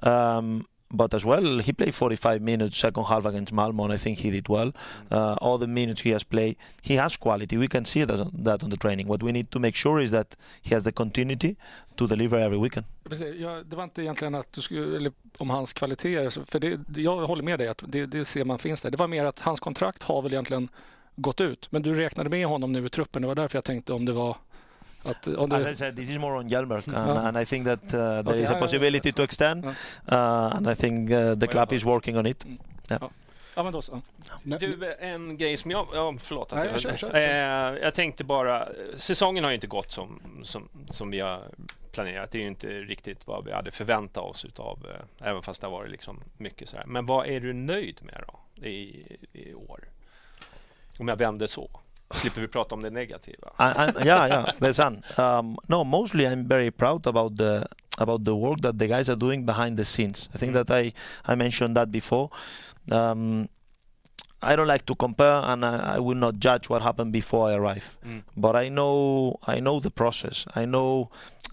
Um, but as well, he played 45 minutes second half against Malmo, and I think he did well. Uh, all the minutes he has played, he has quality. We can see that on, that on the training. What we need to make sure is that he has the continuity to deliver every weekend. Ja, det var inte egentligen att du skulle, eller om hans kvaliteter, för det, jag håller med dig att det, det ser man finns där. Det var mer att hans kontrakt har väl egentligen gått ut, men du räknade med honom nu i truppen. Det var därför jag tänkte om det var att, om As det, I said, this is more on Hjelmerk, and, Ja. and I think that uh, there Okay, is a ja, ja, possibility ja. to extend, Ja. uh, and I think uh, the club is working on it. ja men då så. Nej, Du, en grej som jag... Ja, förlåt. att Nej, jag, kör, kör, Eh, jag tänkte bara... Säsongen har ju inte gått som, som, som vi har planerat. Det är ju inte riktigt vad vi hade förväntat oss utav, eh, även fast det har varit liksom mycket så här. Men vad är du nöjd med då i, i år? Om jag vänder så. Slipper vi prata om det negativa. I, I, yeah, yeah, the sun. Um, no, mostly I'm very proud about the about the work that the guys are doing behind the scenes. I think that I I mentioned that before. Um, I don't like to compare, and I, I will not judge what happened before I arrive. Mm. But I know I know the process. I know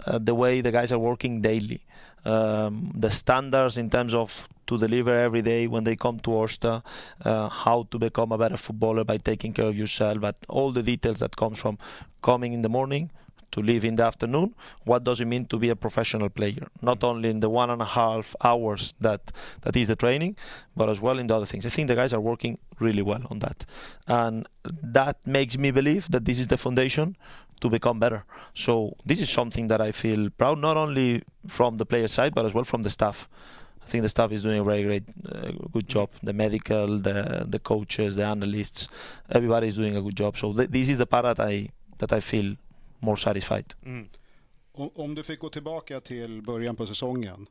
uh, the way the guys are working daily. Um, the standards in terms of to deliver every day when they come to Orsta, uh, how to become a better footballer by taking care of yourself, but all the details that comes from coming in the morning to leave in the afternoon. What does it mean to be a professional player? Not only in the one and a half hours that that is the training, but as well in the other things. I think the guys are working really well on that, and that makes me believe that this is the foundation to become better. So this is something that I feel proud not only from the player side but as well from the staff. I think the staff is doing a very great, uh, good job. The medical, the the coaches, the analysts, everybody is doing a good job. So th- this is the part that I that I feel more satisfied. Mm. Om, du fick gå tillbaka till början på säsongen,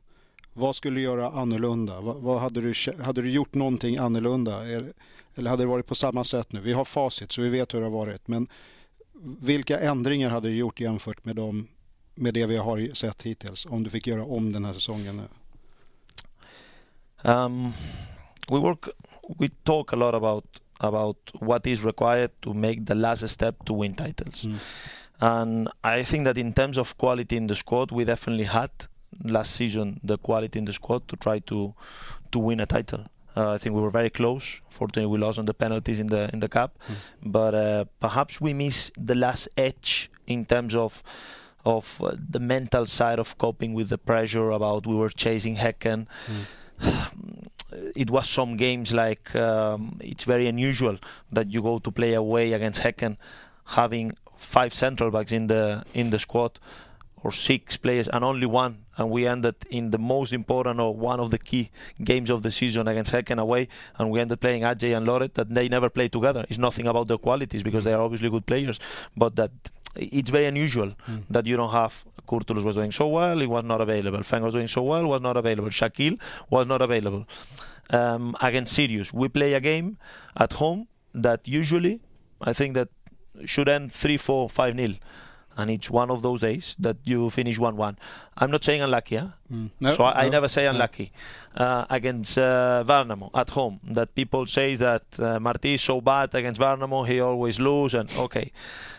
vad skulle du göra annorlunda? Vad, vad hade, du, hade du gjort någonting annorlunda? Eller, eller hade det varit på samma sätt nu? Vi har facit så vi vet hur det har varit. Men vilka ändringar hade du gjort jämfört med, dem, med det vi har sett hittills? Om du fick göra om den här säsongen nu? Um, we work, we talk a lot about about what is required to make the last step to win titles. And I think that in terms of quality in the squad, we definitely had last season the quality in the squad to try to to win a title. Uh, I think we were very close. Fortunately, we lost on the penalties in the in the cup, but uh, perhaps we miss the last edge in terms of of uh, the mental side of coping with the pressure about we were chasing Häcken. It was some games like um, it's very unusual that you go to play away against Häcken, having five central backs in the in the squad or six players and only one. And we ended in the most important or one of the key games of the season against Häcken away. And we ended playing Adjei and Loret that they never played together. It's nothing about their qualities because they are obviously good players but that it's very unusual that you don't have Kurtulus was doing so well he was not available. Feng was doing so well was not available. Shaquille was not available. Um, against Sirius we play a game at home that usually I think that should end 3 4 5 nil. And it's one of those days that you finish 1 1 I'm not saying unlucky huh? No, so I, I never say no. unlucky. Uh, against uh, Värnamo at home that people say that uh, Marti is so bad against Värnamo he always lose and okay.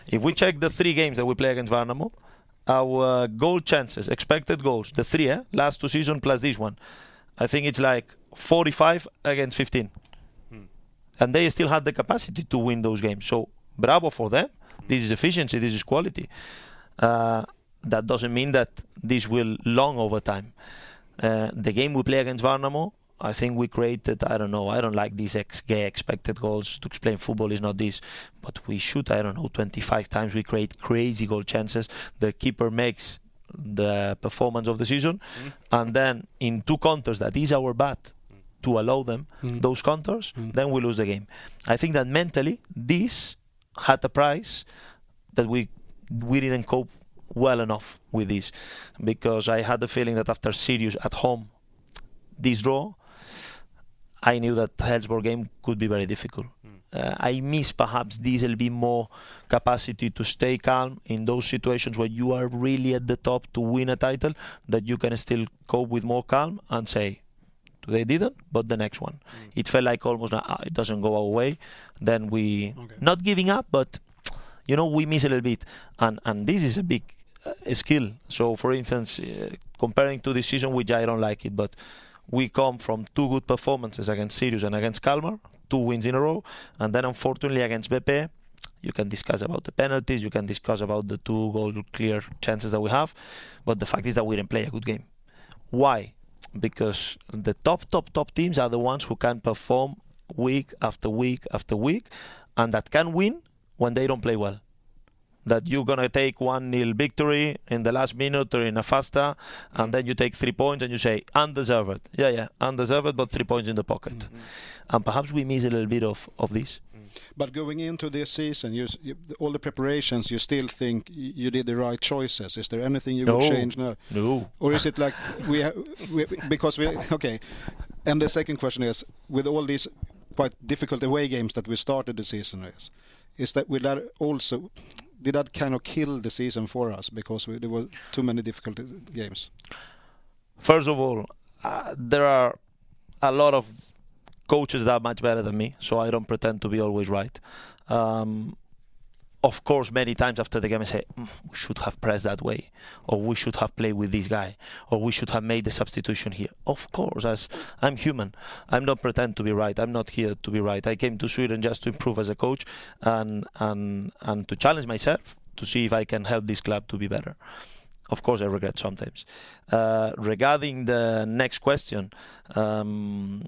If we check the three games that we play against Värnamo our goal chances expected goals the three eh? last two season plus this one. I think it's like 45 against 15 and they still had the capacity to win those games. So bravo for them. This is efficiency this is quality. Uh, that doesn't mean that this will long over time. Uh, the game we play against Värnamo, I think we created, I don't know, I don't like these XG expected goals. To explain football is not this. But we shoot, I don't know, 25 times. We create crazy goal chances. The keeper makes the performance of the season. Mm. And then in two counters, that is our bat to allow them mm. those counters, mm. then we lose the game. I think that mentally, this had a price that we we didn't cope well enough with this because I had the feeling that after Sirius at home, this draw, I knew that Hellsborg game could be very difficult. Mm. Uh, I miss perhaps this a bit more capacity to stay calm in those situations where you are really at the top to win a title, that you can still cope with more calm and say, they didn't, but the next one. Mm. It felt like almost uh, it doesn't go our way. Then we, okay. not giving up, but you know, we miss a little bit. And, and this is a big uh, skill. So, for instance, uh, comparing to this season, which I don't like it, but we come from two good performances against Sirius and against Kalmar, two wins in a row, and then unfortunately against BP, you can discuss about the penalties, you can discuss about the two goal clear chances that we have, but the fact is that we didn't play a good game. Why? Because the top, top, top teams are the ones who can perform week after week after week, and that can win when they don't play well that you're going to take 1 nil victory in the last minute or in a fasta, and then you take three points and you say, undeserved. Yeah, yeah, undeserved, but three points in the pocket. Mm-hmm. And perhaps we miss a little bit of, of this. Mm. But going into this season, you, you, all the preparations, you still think you did the right choices. Is there anything you no. would change now? No. Or is it like we, ha- we because we okay? And the second question is, with all these quite difficult away games that we started the season with, is that will that also did that kind of kill the season for us because we, there were too many difficult games? First of all, uh, there are a lot of coaches that are much better than me, so I don't pretend to be always right. Um, of course, many times after the game, I say, mm, we should have pressed that way, or we should have played with this guy, or we should have made the substitution here. Of course, as I'm human, I'm not pretend to be right. I'm not here to be right. I came to Sweden just to improve as a coach and and and to challenge myself to see if I can help this club to be better. Of course, I regret sometimes. Uh, regarding the next question. Um,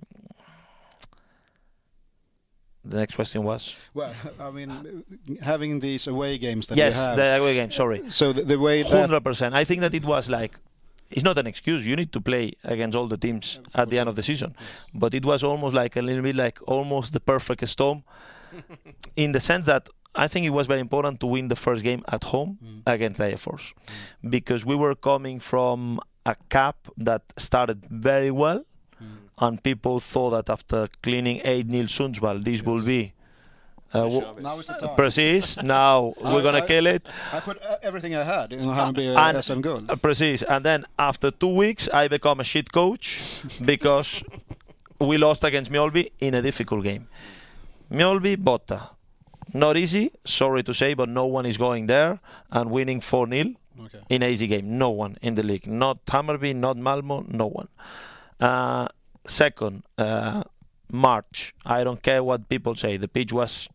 the next question was? Well, I mean, having these away games that yes, have. the away games. Sorry. So the, the way hundred percent. I think that it was like. It's not an excuse. You need to play against all the teams at the end of the season, but it was almost like a little bit like almost the perfect storm, in the sense that I think it was very important to win the first game at home mm. against Degerfors, mm. because we were coming from a cap that started very well and people thought that after cleaning 8 nil Sundsvall, this yes. will be. Uh, now is the time. Precis. Now we're gonna I, kill it. I put everything I had in Hammarby and, SM goal. Uh, precis. And then after two weeks, I become a shit coach because we lost against Mjällby in a difficult game. Mjällby, Botta. Not easy, sorry to say, but no one is going there and winning 4 0 okay. in an easy game. No one in the league. Not Hammarby, not Malmo, no one. Uh, Second, uh, March. I don't care what people say. The pitch was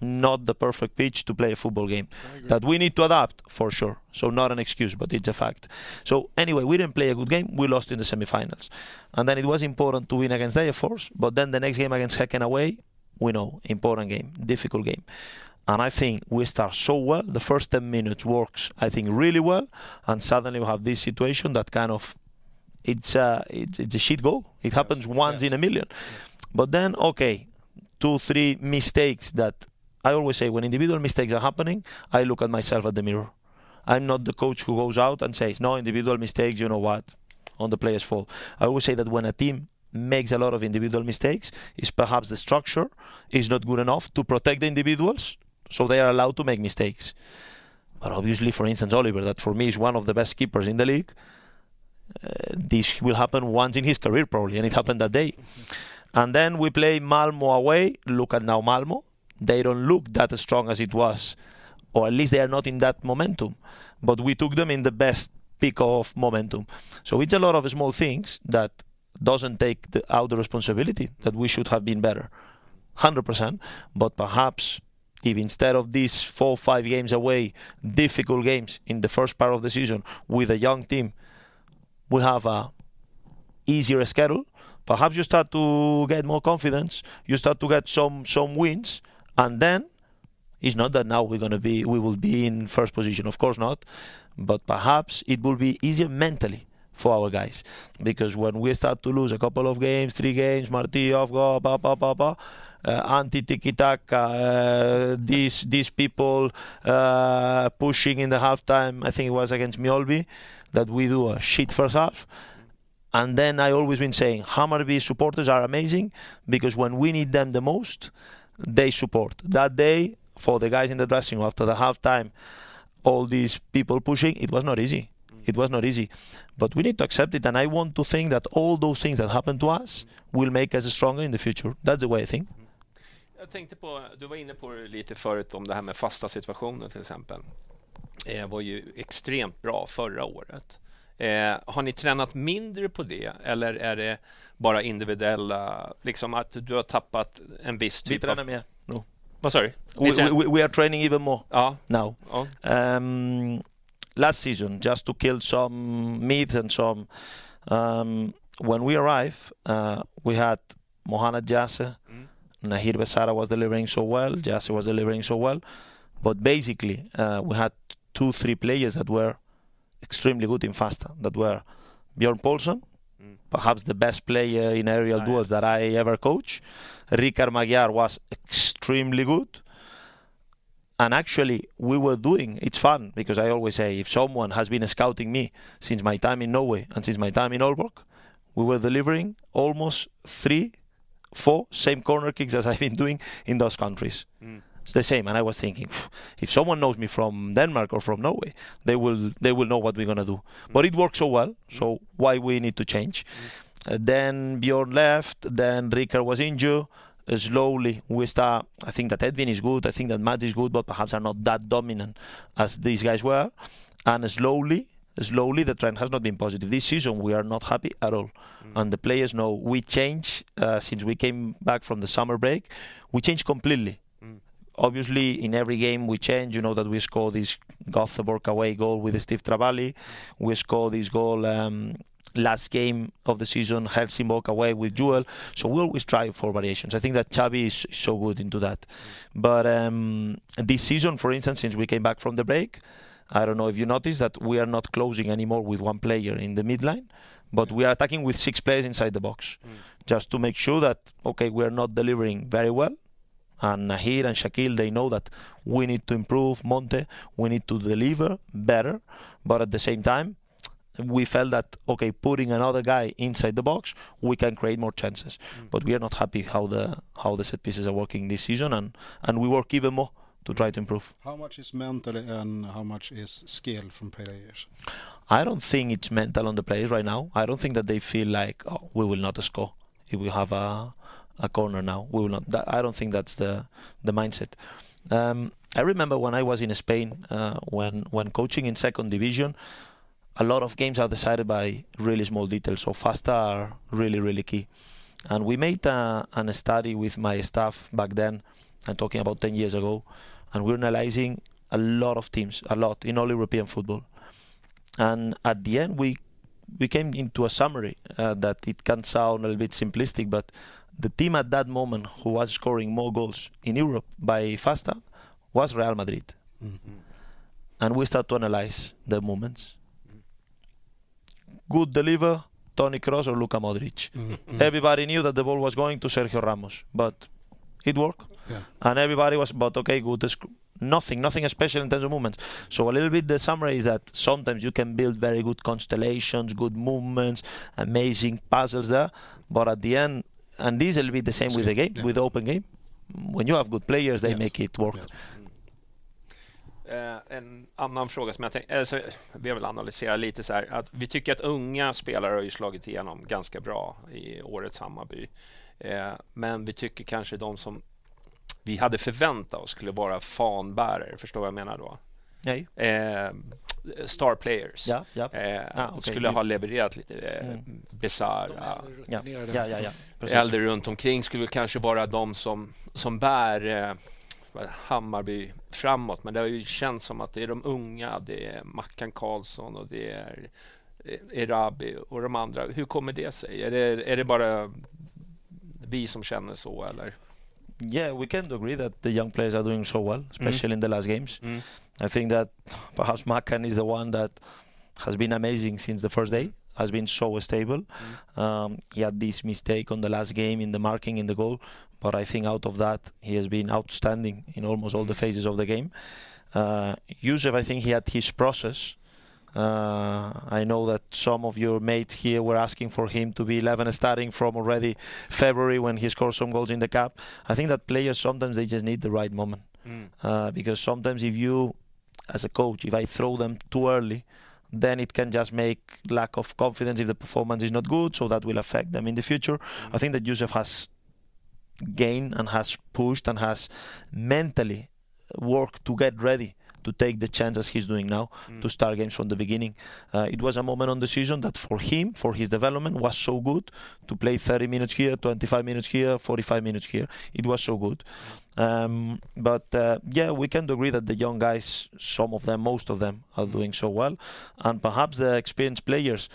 not the perfect pitch to play a football game. That we need to adapt for sure. So not an excuse, but it's a fact. So anyway, we didn't play a good game. We lost in the semi-finals, and then it was important to win against Force. But then the next game against Häcken away, we know important game, difficult game. And I think we start so well. The first 10 minutes works, I think, really well. And suddenly we have this situation that kind of it's a it's, it's a shit goal. It yes. happens once yes. in a million. But then, okay, two, three mistakes that I always say when individual mistakes are happening, I look at myself at the mirror. I'm not the coach who goes out and says, no, individual mistakes, you know what, on the player's fault. I always say that when a team makes a lot of individual mistakes, is perhaps the structure is not good enough to protect the individuals, so they are allowed to make mistakes. But obviously, for instance, Oliver, that for me is one of the best keepers in the league, uh, this will happen once in his career probably, and it happened that day. And then we play Malmo away. Look at now Malmo. They don't look that strong as it was, or at least they are not in that momentum. But we took them in the best peak of momentum. So it's a lot of small things that doesn't take the, out the responsibility that we should have been better, hundred percent. But perhaps if instead of these four five games away, difficult games in the first part of the season with a young team, we have a easier schedule. Perhaps you start to get more confidence. You start to get some some wins, and then it's not that now we're gonna be we will be in first position. Of course not, but perhaps it will be easier mentally for our guys because when we start to lose a couple of games, three games, Marti off go, ba ba ba ba. Uh, anti tiki taka, uh, these these people uh, pushing in the halftime. I think it was against Mjällby that we do a shit first half. And then I always been saying Hammarby supporters are amazing because when we need them the most, they support. That day for the guys in the dressing room after the halftime, all these people pushing, it was not easy. It was not easy, but we need to accept it. And I want to think that all those things that happened to us will make us stronger in the future. That's the way I think. Jag tänkte på, du var inne på det lite förut om det här med fasta situationer till exempel. Det var ju extremt bra förra året. Eh, har ni tränat mindre på det eller är det bara individuella, liksom att du har tappat en viss Vi typ tränar av... mer nu. Vad sa du? We are training even more Ja, now. ja. um, last season just to kill some myths and some. Um, when we arrived, uh, we had Mohamed Jasse, Mm. Nahir Besara was delivering so well, Jasse was delivering so well, but basically uh, we had two, three players that were extremely good in Fasta. That were Bjorn Paulsen, Mm. perhaps the best player in aerial Ah, duels that I ever coached. Richard Magyar was extremely good. And actually, we were doing it's fun because I always say if someone has been scouting me since my time in Norway and since my time in Aalborg, we were delivering almost three, four same corner kicks as I've been doing in those countries. Mm. It's the same, and I was thinking, if someone knows me from Denmark or from Norway, they will they will know what we're gonna do. But it worked so well, so why we need to change? Uh, then Bjorn left, then Richard was injured. Uh, slowly we start. I think that Edwin is good. I think that Matt is good, but perhaps are not that dominant as these guys were. And slowly, slowly the trend has not been positive. This season we are not happy at all, and the players know we change uh, since we came back from the summer break. We changed completely obviously in every game we change. You know that we score this Gothenburg away goal with Steve Travalli. We score this goal um, last game of the season, Helsingborg away with Jewel. So we always try for variations. I think that Xavi is so good into that. But um, this season, for instance, since we came back from the break, I don't know if you noticed that we are not closing anymore with one player in the midline, but we are attacking with six players inside the box, just to make sure that okay, we are not delivering very well and Nahir and Shaquille, they know that we need to improve Monte, we need to deliver better, but at the same time, we felt that okay, putting another guy inside the box, we can create more chances. Mm. But we are not happy how the how the set pieces are working this season, and and we work even more to try to improve. How much is mental and how much is skill from players? I don't think it's mental on the players right now. I don't think that they feel like oh, we will not score if we have a a corner now. We will not. That, I don't think that's the the mindset. Um, I remember when I was in Spain, uh, when when coaching in second division, a lot of games are decided by really small details. So fasta are really really key. And we made a, an study with my staff back then. I'm talking about 10 years ago, and we're analyzing a lot of teams, a lot in all European football. And at the end, we we came into a summary uh, that it can sound a little bit simplistic, but the team at that moment who was scoring more goals in Europe by Fasta was Real Madrid. Mm-hmm. And we start to analyze the moments. Good deliver, Toni Kroos or Luka Modric. Mm-hmm. Everybody knew that the ball was going to Sergio Ramos, but it worked. Yeah. And everybody was, but okay, good. sc- Nothing, nothing special in terms of movements. So a little bit the summary is that sometimes you can build very good constellations, good movements, amazing puzzles there, but at the end, and this will be the same with the game, Yeah. with the open game. When you have good players, they Yes. make it work. Yes. Eh, en annan fråga som jag tänkte, alltså, vi har väl analyserat lite så här, att vi tycker att unga spelare har ju slagit igenom ganska bra i årets Hammarby. Eh, men vi tycker kanske de som vi hade förväntat oss skulle vara fanbärare, förstår vad jag menar då? Nej. Eh, star players. Ja, ja. Eh, Ah, okej. Skulle ha levererat lite eh, Mm. Besara. Ja, ja, ja, ja. Precis. Äldre runt omkring skulle kanske vara de som, som bär eh, Hammarby framåt. Men det har ju känts som att det är de unga, det är Mackan Karlsson och det är Erabi och de andra. Hur kommer det sig? Är det, är det bara vi som känner så eller? Yeah, we can agree that the young players are doing so well, especially mm. in the last games. Mm. I think that perhaps Makan is the one that has been amazing since the first day. Has been so stable. Mm. Um, he had this mistake on the last game in the marking in the goal, but I think out of that he has been outstanding in almost all the mm. phases of the game. Uh, Jusef, I think he had his process uh, I know that some of your mates here were asking for him to be 11 starting from already February when he scored some goals in the cup. I think that players sometimes they just need the right moment mm. uh, because sometimes if you, as a coach, if I throw them too early, then it can just make lack of confidence if the performance is not good, so that will affect them in the future. Mm. I think that Jusef has gained and has pushed and has mentally worked to get ready to take the chances he's doing now mm. to start games from the beginning. Uh, it was a moment on the season that for him, for his development, was so good to play 30 minutes here, 25 minutes here, 45 minutes here. It was so good. Um, but uh, yeah, we can agree that the young guys, some of them, most of them, are mm. doing so well, and perhaps the experienced players,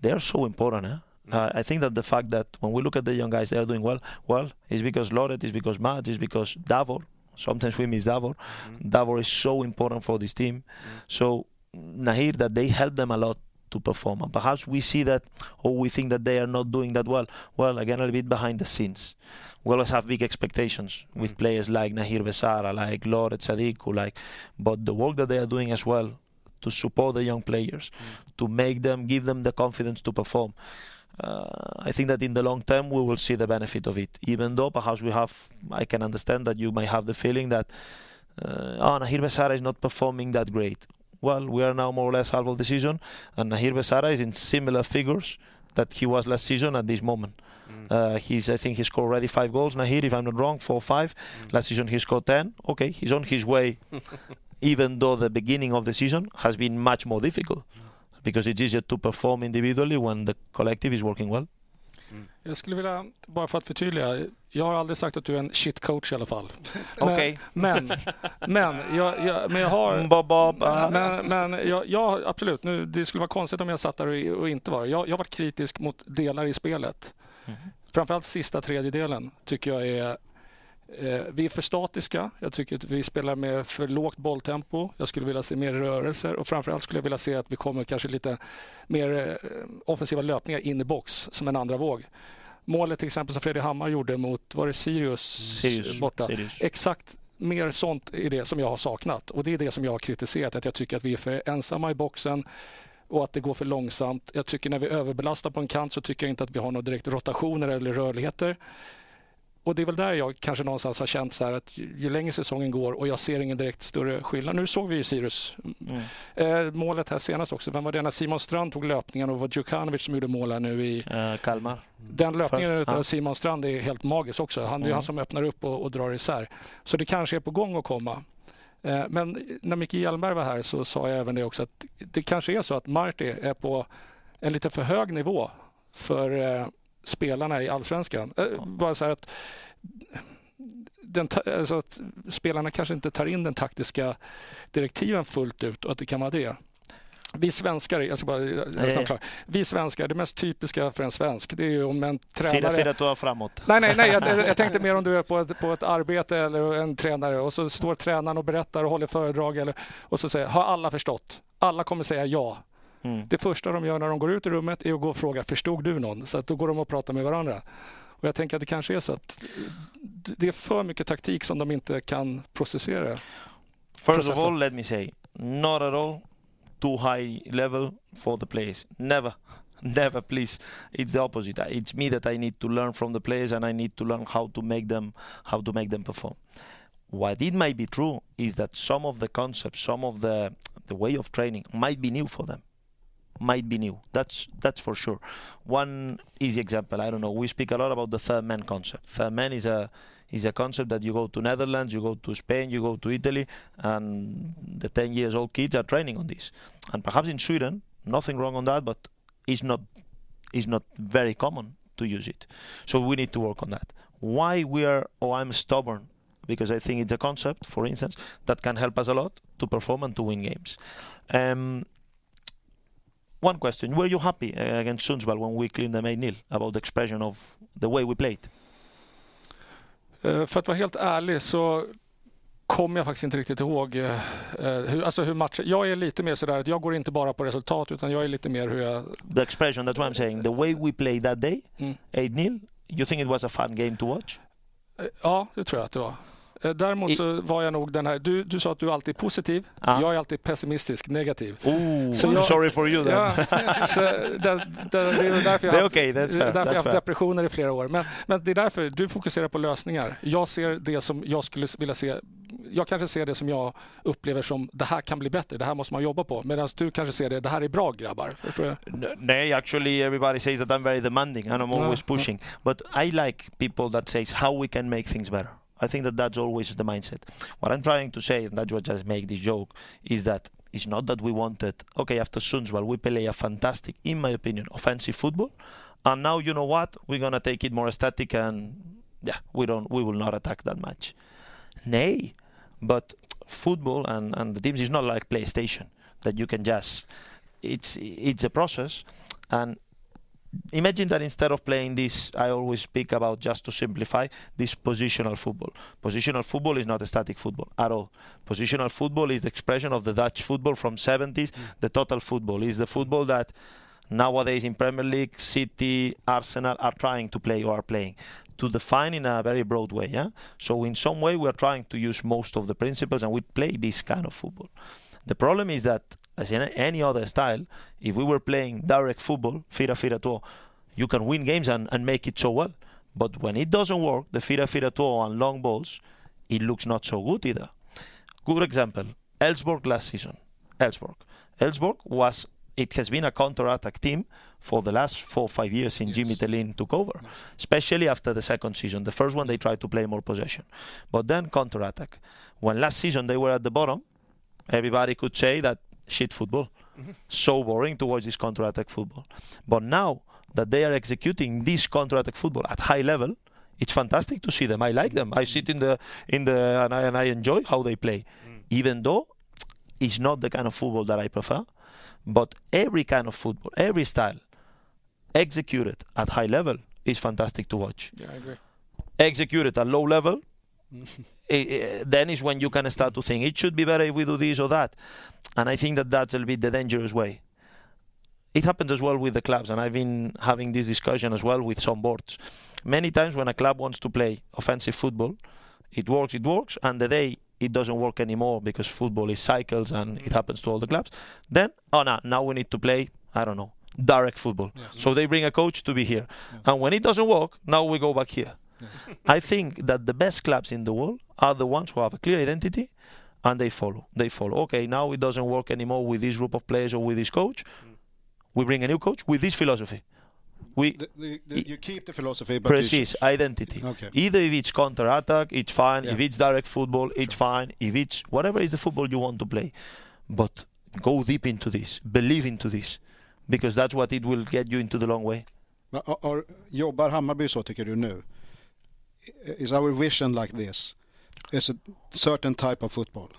they are so important. Eh? Mm. Uh, I think that the fact that when we look at the young guys, they are doing well. Well, is because Loret, is because Matt, is because Davor, Sometimes we miss Davor. Mm-hmm. Davor is so important for this team. Mm-hmm. So Nahir, that they help them a lot to perform. And perhaps we see that, or we think that they are not doing that well. Well, again, a little bit behind the scenes. We always have big expectations with mm. players like Nahir Besara, like Loret Sadiku, like, but the work that they are doing as well to support the young players, mm. to make them, give them the confidence to perform I think that in the long term we will see the benefit of it. Even though perhaps we have, I can understand that you might have the feeling that uh, oh, Nahir Besara is not performing that great. Well, we are now more or less half of the season, and Nahir Besara is in similar figures that he was last season at this moment. Mm. Uh, he's, I think he scored already five goals. Nahir, if I'm not wrong, four five. Mm. Last season he scored ten. Okay, he's on his way. even though the beginning of the season has been much more difficult. Mm because it's easier to perform individually when the collective is working well. Mm. Jag skulle vilja, bara för att förtydliga, jag har aldrig sagt att du är en shit coach i alla fall. Okej. Okay. Men, men, jag, jag, men jag har... Mm, men, men jag, jag, absolut, nu, det skulle vara konstigt om jag satt där och, och inte var jag, jag har varit kritisk mot delar i spelet. Mm. Framförallt sista tredjedelen tycker jag är vi är för statiska. Jag tycker att vi spelar med för lågt bolltempo. Jag skulle vilja se mer rörelser och framförallt skulle jag vilja se att vi kommer kanske lite mer eh, offensiva löpningar in i box som en andra våg. Målet till exempel som Fredrik Hammar gjorde mot, var det Sirius, Sirius borta? Sirius. Exakt mer sånt är det som jag har saknat och det är det som jag har kritiserat. Att jag tycker att vi är för ensamma i boxen och att det går för långsamt. Jag tycker när vi överbelastar på en kant så tycker jag inte att vi har några direkt rotationer eller rörligheter. Och det är väl där jag kanske någonstans har känt så att ju, längre säsongen går och jag ser ingen direkt större skillnad. Nu såg vi ju Sirius mm. eh, målet här senast också. Vem var det? När Simon Strand tog löpningen och var Djukanovic som gjorde mål här nu i uh, Kalmar. Den löpningen Först, av Simon Strand är helt magisk också. Han, mm. Det är han som öppnar upp och, och drar isär. Så det kanske är på gång att komma. Eh, men när Micke Hjelmberg var här så sa jag även det också att det kanske är så att Marti är på en lite för hög nivå för eh, spelarna i allsvenskan. Eh, bara så att, den, alltså att spelarna kanske inte tar in den taktiska direktiven fullt ut och att det kan vara det. Vi svenskar, jag ska bara nästan klar. Vi svenskar, det mest typiska för en svensk, det är ju om en tränare... Fira, fira framåt. Nej, nej, nej. Jag, jag, tänkte mer om du är på ett, på ett arbete eller en tränare och så står tränaren och berättar och håller föredrag eller, och så säger har alla förstått? Alla kommer säga ja. Mm. Det första de gör när de går ut i rummet är att gå och fråga, förstod du någon? Så att då går de och pratar med varandra. Och jag tänker att det kanske är så att det är för mycket taktik som de inte kan processera. First of all, let me say, not at all too high level for the players. Never. Never, please. It's the opposite. It's me that I need to learn from the players, and I need to learn how to make them how to make them perform. What it might be true is that some of the concepts, some of the the way of training might be new for them might be new. That's that's for sure. One easy example. I don't know. We speak a lot about the third man concept. Third man is a is a concept that you go to Netherlands, you go to Spain, you go to Italy, and the 10 years old kids are training on this. And perhaps in Sweden, nothing wrong on that, but it's not it's not very common to use it. So we need to work on that. Why we are, or I'm stubborn because I think it's a concept, for instance, that can help us a lot to perform and to win games. Um, one question: Were you happy uh, against Sundsvall when we cleaned them 8-0 about the expression of the way we played? Eh, För att vara helt ärlig så kommer jag faktiskt inte riktigt ihåg eh, eh, hur, alltså hur matchen... Jag är lite mer sådär att jag går inte bara på resultat utan jag är lite mer hur jag... The expression, that's what I'm saying. The way we played that day, Mm. 8-0, you think it was a fun game to watch? Eh, Ja, det tror jag att det var. Eh, Däremot så var jag nog den här... Du, du sa att du alltid är positiv. Ja. Jag är alltid pessimistisk, negativ. Oh, Så jag- sorry for you then. Ja, så det, det, det är därför jag har haft- fair, därför jag haft depressioner i flera år. Men, men det är därför du fokuserar på lösningar. Jag ser det som jag skulle vilja se. Jag kanske ser det som jag upplever som det här kan bli bättre, det här måste man jobba på. Medan du kanske ser det, det här är bra grabbar. Förstår jag? N- Nay, actually, everybody says that I'm very demanding and I'm always pushing. But I like people that says how we can make things better. I think that that's always the mindset. What I'm trying to say, and that's what just make this joke, is that it's not that we wanted. Okay, after Sundsvall, we play a fantastic, in my opinion, offensive football, and now you know what? We're gonna take it more static and yeah, we don't, we will not attack that much. Nay, but football and and the teams is not like PlayStation that you can just. It's it's a process, and imagine that instead of playing this, I always speak about just to simplify this positional football. Positional football is not a static football at all. Positional football is the expression of the Dutch football from 70s. Mm. The total football is the football that nowadays in Premier League, City, Arsenal are trying to play or are playing to define in a very broad way. Yeah. So in some way, we are trying to use most of the principles, and we play this kind of football. The problem is that, as in any other style, if we were playing direct football, fira fira to, you can win games and, and make it so well. But when it doesn't work, the fira fira to and long balls, it looks not so good either. Good example, Elfsborg last season. Elfsborg. Elfsborg was it has been a counter-attack team for the last four or five years since Jimmy Thelin took over, especially after the second season. The first one they tried to play more possession, but then counter-attack. When last season they were at the bottom, everybody could say that shit football, mm-hmm. so boring to watch this counter-attack football. But now that they are executing this counter-attack football at high level, it's fantastic to see them. I like them. I sit in the in the and I, and I enjoy how they play, mm. even though it's not the kind of football that I prefer. But every kind of football, every style, executed at high level is fantastic to watch. Yeah, I agree. Executed at low level, eh, eh, then is when you can start to think it should be better if we do this or that. And I think that that's a bit the dangerous way. It happens as well with the clubs, and I've been having this discussion as well with some boards. Many times when a club wants to play offensive football, it works, it works, and the day it doesn't work anymore because football is cycles and it happens to all the clubs, then, oh no, now we need to play, I don't know, direct football. So they bring a coach to be here. And when it doesn't work, now we go back here. I think that the best clubs in the world are the ones who have a clear identity and they follow. They follow. Okay, now it doesn't work anymore with this group of players or with this coach. We bring a new coach with this philosophy. We The, the, the, you keep the philosophy, but precise identity. Okay. Either if it's counter attack, it's fine. Yeah. If it's direct football, it's fine. If it's whatever is the football you want to play, but go deep into this, believe into this, because that's what it will get you into the long way. Har- Jobbar Hammarby så tycker du nu? Is our vision like this? Is a certain type of football?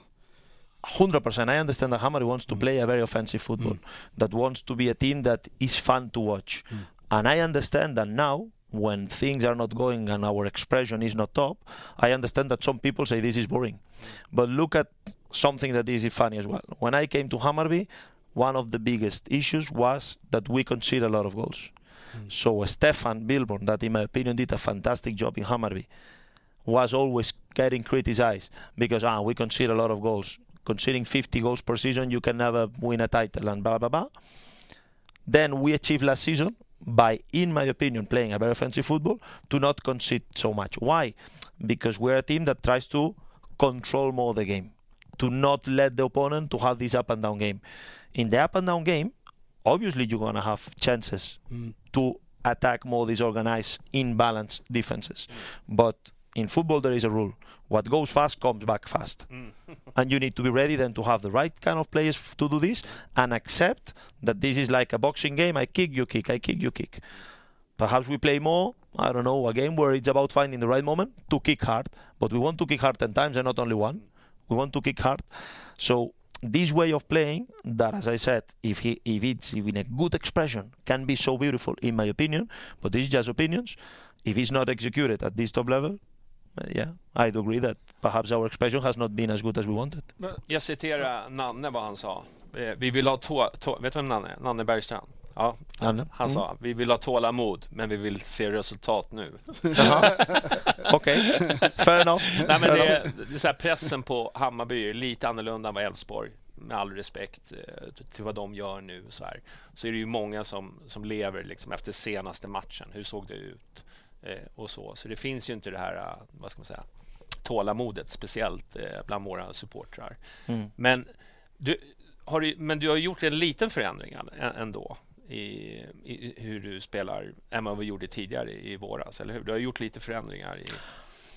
Hundred percent. I understand that Hammarby wants to mm. play a very offensive football, mm. that wants to be a team that is fun to watch, mm. and I understand that now. When things are not going and our expression is not top, I understand that some people say this is boring. But look at something that is funny as well. When I came to Hammarby, one of the biggest issues was that we concede a lot of goals. So Stefan Billborn, that in my opinion did a fantastic job in Hammarby, was always getting criticized because ah we concede a lot of goals. Conceding 50 goals per season, you can never win a title and blah blah blah. Then we achieved last season by, in my opinion, playing a very offensive football to not concede so much. Why? Because we're a team that tries to control more the game, to not let the opponent to have this up and down game. In the up and down game, obviously you're gonna have chances mm. to attack more disorganized, imbalanced defenses. Mm. But in football, there is a rule: what goes fast comes back fast, mm. and you need to be ready then to have the right kind of players f- to do this and accept that this is like a boxing game. I kick, you kick, I kick, you kick. Perhaps we play more I don't know, a game where it's about finding the right moment to kick hard. But we want to kick hard 10 times and not only one. We want to kick hard. So this way of playing, that as I said, if he if it's even a good expression, can be so beautiful in my opinion. But this is just opinions. If it's not executed at this top level, uh, yeah, I'd agree that perhaps our expression has not been as good as we wanted. Jag citerar Nanne vad han sa. Eh, Vi vill ha tå, tå, vet du vem Nanne? Nanne Bergstrand. Ja, Nanne? han sa vi vill ha tålamod men vi vill se resultat nu. Okej, fair enough. Nej, men Fair det, är, det är så här, pressen på Hammarby är lite annorlunda än vad Elfsborg med all respekt eh, till vad de gör nu så här. Så är det ju många som, som lever liksom efter senaste matchen. Hur såg det ut? Eh, och så. Så det finns ju inte det här, eh, vad ska man säga, tålamodet speciellt eh, bland våra supportrar. Mm. Men du, har du, men du har gjort en liten förändring ändå i, i hur du spelar än vad vi gjorde tidigare i våras, eller hur? Du har gjort lite förändringar i...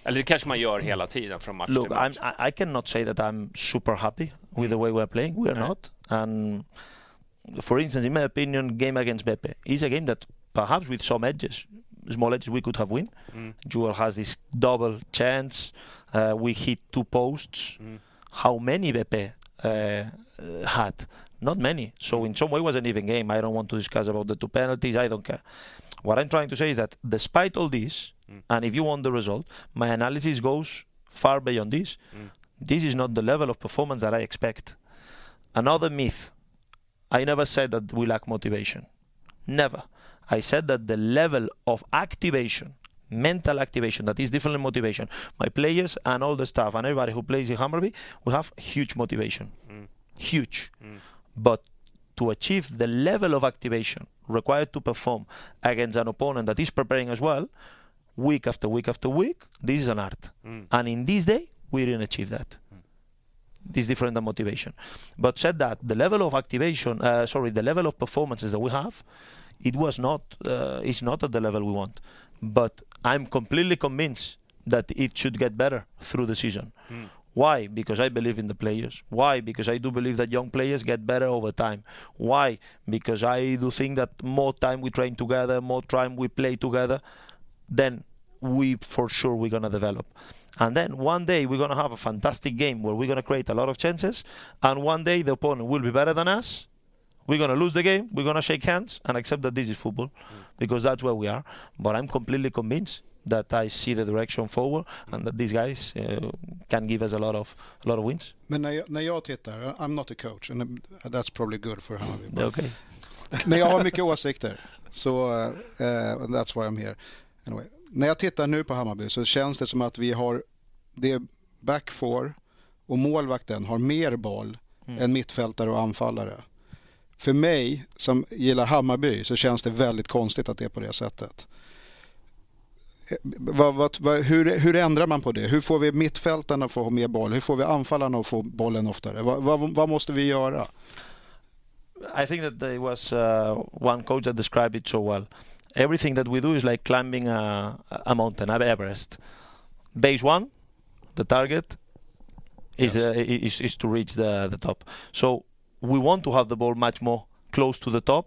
Eller det kanske man gör hela tiden från match Look, till match. I'm, I, cannot say that I'm super happy with the way we're playing. We're Right. not. And for instance, in my opinion, game against Beppe is a game that perhaps with some edges, small edges, we could have win. Mm. Jewel has this double chance. Uh, we hit two posts. Mm. How many Beppe uh, had? Not many. So in some way, it was an even game. I don't want to discuss about the two penalties. I don't care. What I'm trying to say is that despite all this, Mm. and if you want the result, my analysis goes far beyond this. Mm. This is not the level of performance that I expect. Another myth. I never said that we lack motivation. Never. I said that the level of activation, mental activation, that is different than motivation. My players and all the staff and everybody who plays in Hammarby, we have huge motivation. Mm. Huge. Mm. But to achieve the level of activation required to perform against an opponent that is preparing as well, week after week after week, this is an art. Mm. And in this day, we didn't achieve that. This is different than motivation. But said that, the level of activation, uh, sorry, the level of performances that we have, it was not, uh, it's not at the level we want. But I'm completely convinced that it should get better through the season. Mm. Why? Because I believe in the players. Why? Because I do believe that young players get better over time. Why? Because I do think that more time we train together, more time we play together, then we for sure we're gonna develop. And then one day we're gonna have a fantastic game where we're gonna create a lot of chances, and one day the opponent will be better than us. We're gonna lose the game. We're gonna shake hands and accept that this is football, mm. because that's where we are. But I'm completely convinced that I see the direction forward and that these guys uh, can give us a lot of a lot of wins. Men när jag, när jag tittar, I'm not a coach and that's probably good for Hammarby. but- Okay. Men jag har mycket åsikter. Så and that's why I'm here. Anyway. När jag tittar nu på Hammarby så känns det som att vi har det är back four och målvakten har mer boll än mittfältare och anfallare. För mig som gillar Hammarby så känns det väldigt konstigt att det är på det sättet. Vad, vad, vad, hur, hur ändrar man på det? Hur får vi mittfältarna att få mer boll? Hur får vi anfallarna att få bollen oftare? Vad måste vi göra? I think that there was uh, one coach that described it so well. Everything that we do is like climbing a, a mountain, a Everest. Base one, the target is, Yes. uh, is is to reach the the top. So we want to have the ball much more close to the top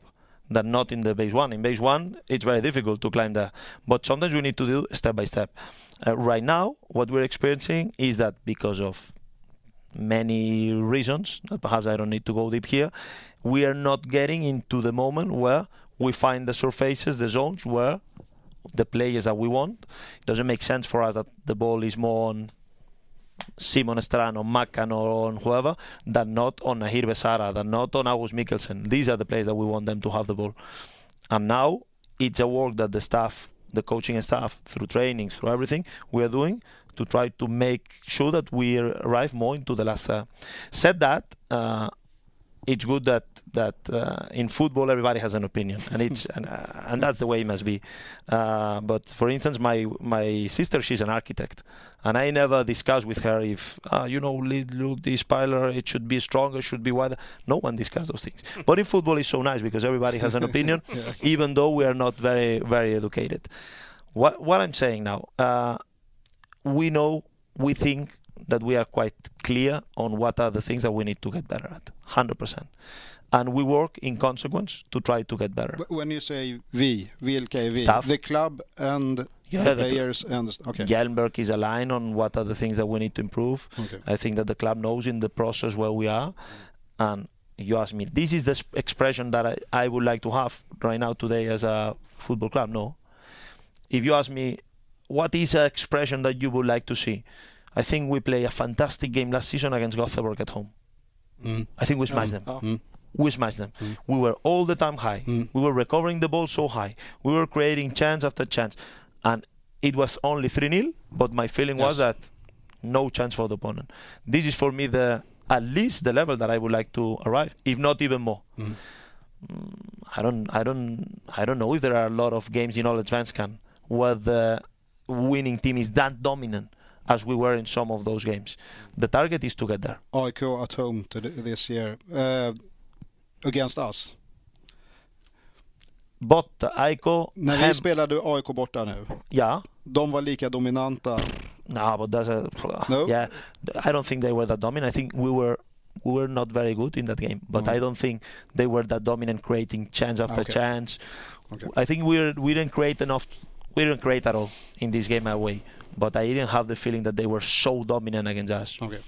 than not in the base one. In base one, it's very difficult to climb there, but sometimes we need to do step by step. Uh, right now, what we're experiencing is that because of many reasons that perhaps I don't need to go deep here. We are not getting into the moment where we find the surfaces, the zones where the players that we want. It doesn't make sense for us that the ball is more on Simon Strand or Makan or on whoever than not on Nahir Besara, than not on August Mikkelsen. These are the players that we want them to have the ball. And now it's a work that the staff, the coaching staff, through training, through everything, we are doing to try to make sure that we arrive more into the last. Uh, said that, uh, it's good that that uh, in football everybody has an opinion, and it's and, uh, and that's the way it must be. Uh, but for instance, my my sister, she's an architect, and I never discuss with her if uh, you know, look, this pillar it should be stronger, should be wider. No one discuss those things. But in football, it's so nice because everybody has an opinion, even though we are not very very educated. What what I'm saying now, uh, we know, we think that we are quite clear on what are the things that we need to get better at, 100%. and we work in consequence to try to get better. When you say är vi? Staff. The club and Yeah, the players and... the- Okay. Hjelmberg is aligned on what are the things that we need to improve. Okay. I think that the club knows in the process where we are. And you ask me, this is the expression that I, I would like to have right now today as a football club. No. If you ask me, what is an expression that you would like to see? I think we played a fantastic game last season against Gothenburg at home. Mm. I think we smashed them. Ja. Mm. We smashed them. Mm. We were all the time high. Mm. We were recovering the ball so high. We were creating chance after chance. And it was only 3 0, but my feeling was that no chance for the opponent. This is for me the at least the level that I would like to arrive, if not even more. Mm. Mm, I don't, I don't, I don't know if there are a lot of games in all Allsvenskan where the winning team is that dominant as we were in some of those games. The target is to get there. AIK at home this year. Uh, against us. But AIK, När vi spelade AIK borta nu, yeah, de var lika dominanta. No, but that's a No? yeah. I don't think they were that dominant. I think we were we were not very good in that game, but Mm. I don't think they were that dominant, creating chance after Okay. chance. Okay. I think we we didn't create enough. We didn't create at all in this game away. But I didn't have the feeling that they were so dominant against us. Okay.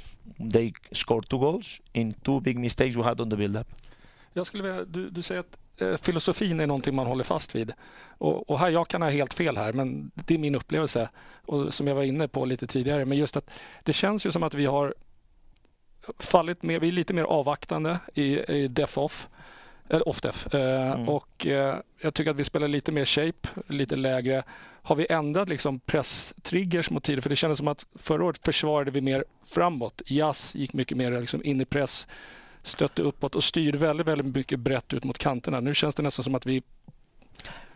They scored two goals in two big mistakes we had on the build-up. Jag skulle vilja, du, du säger att eh, filosofin är någonting man håller fast vid. Och, och här, jag kan ha helt fel här, men det är min upplevelse. Och som jag var inne på lite tidigare. Men just att det känns ju som att vi har fallit mer, vi är lite mer avvaktande i, i def-off. Eller off-def. Eh, Mm. Och eh, jag tycker att vi spelar lite mer shape, lite lägre. Har vi ändrat liksom press-triggers mot tider? För det kändes som att förra året försvarade vi mer framåt. Jazz gick mycket mer liksom in i press stötte uppåt och styrde väldigt, väldigt mycket brett ut mot kanterna. Nu känns det nästan som att vi...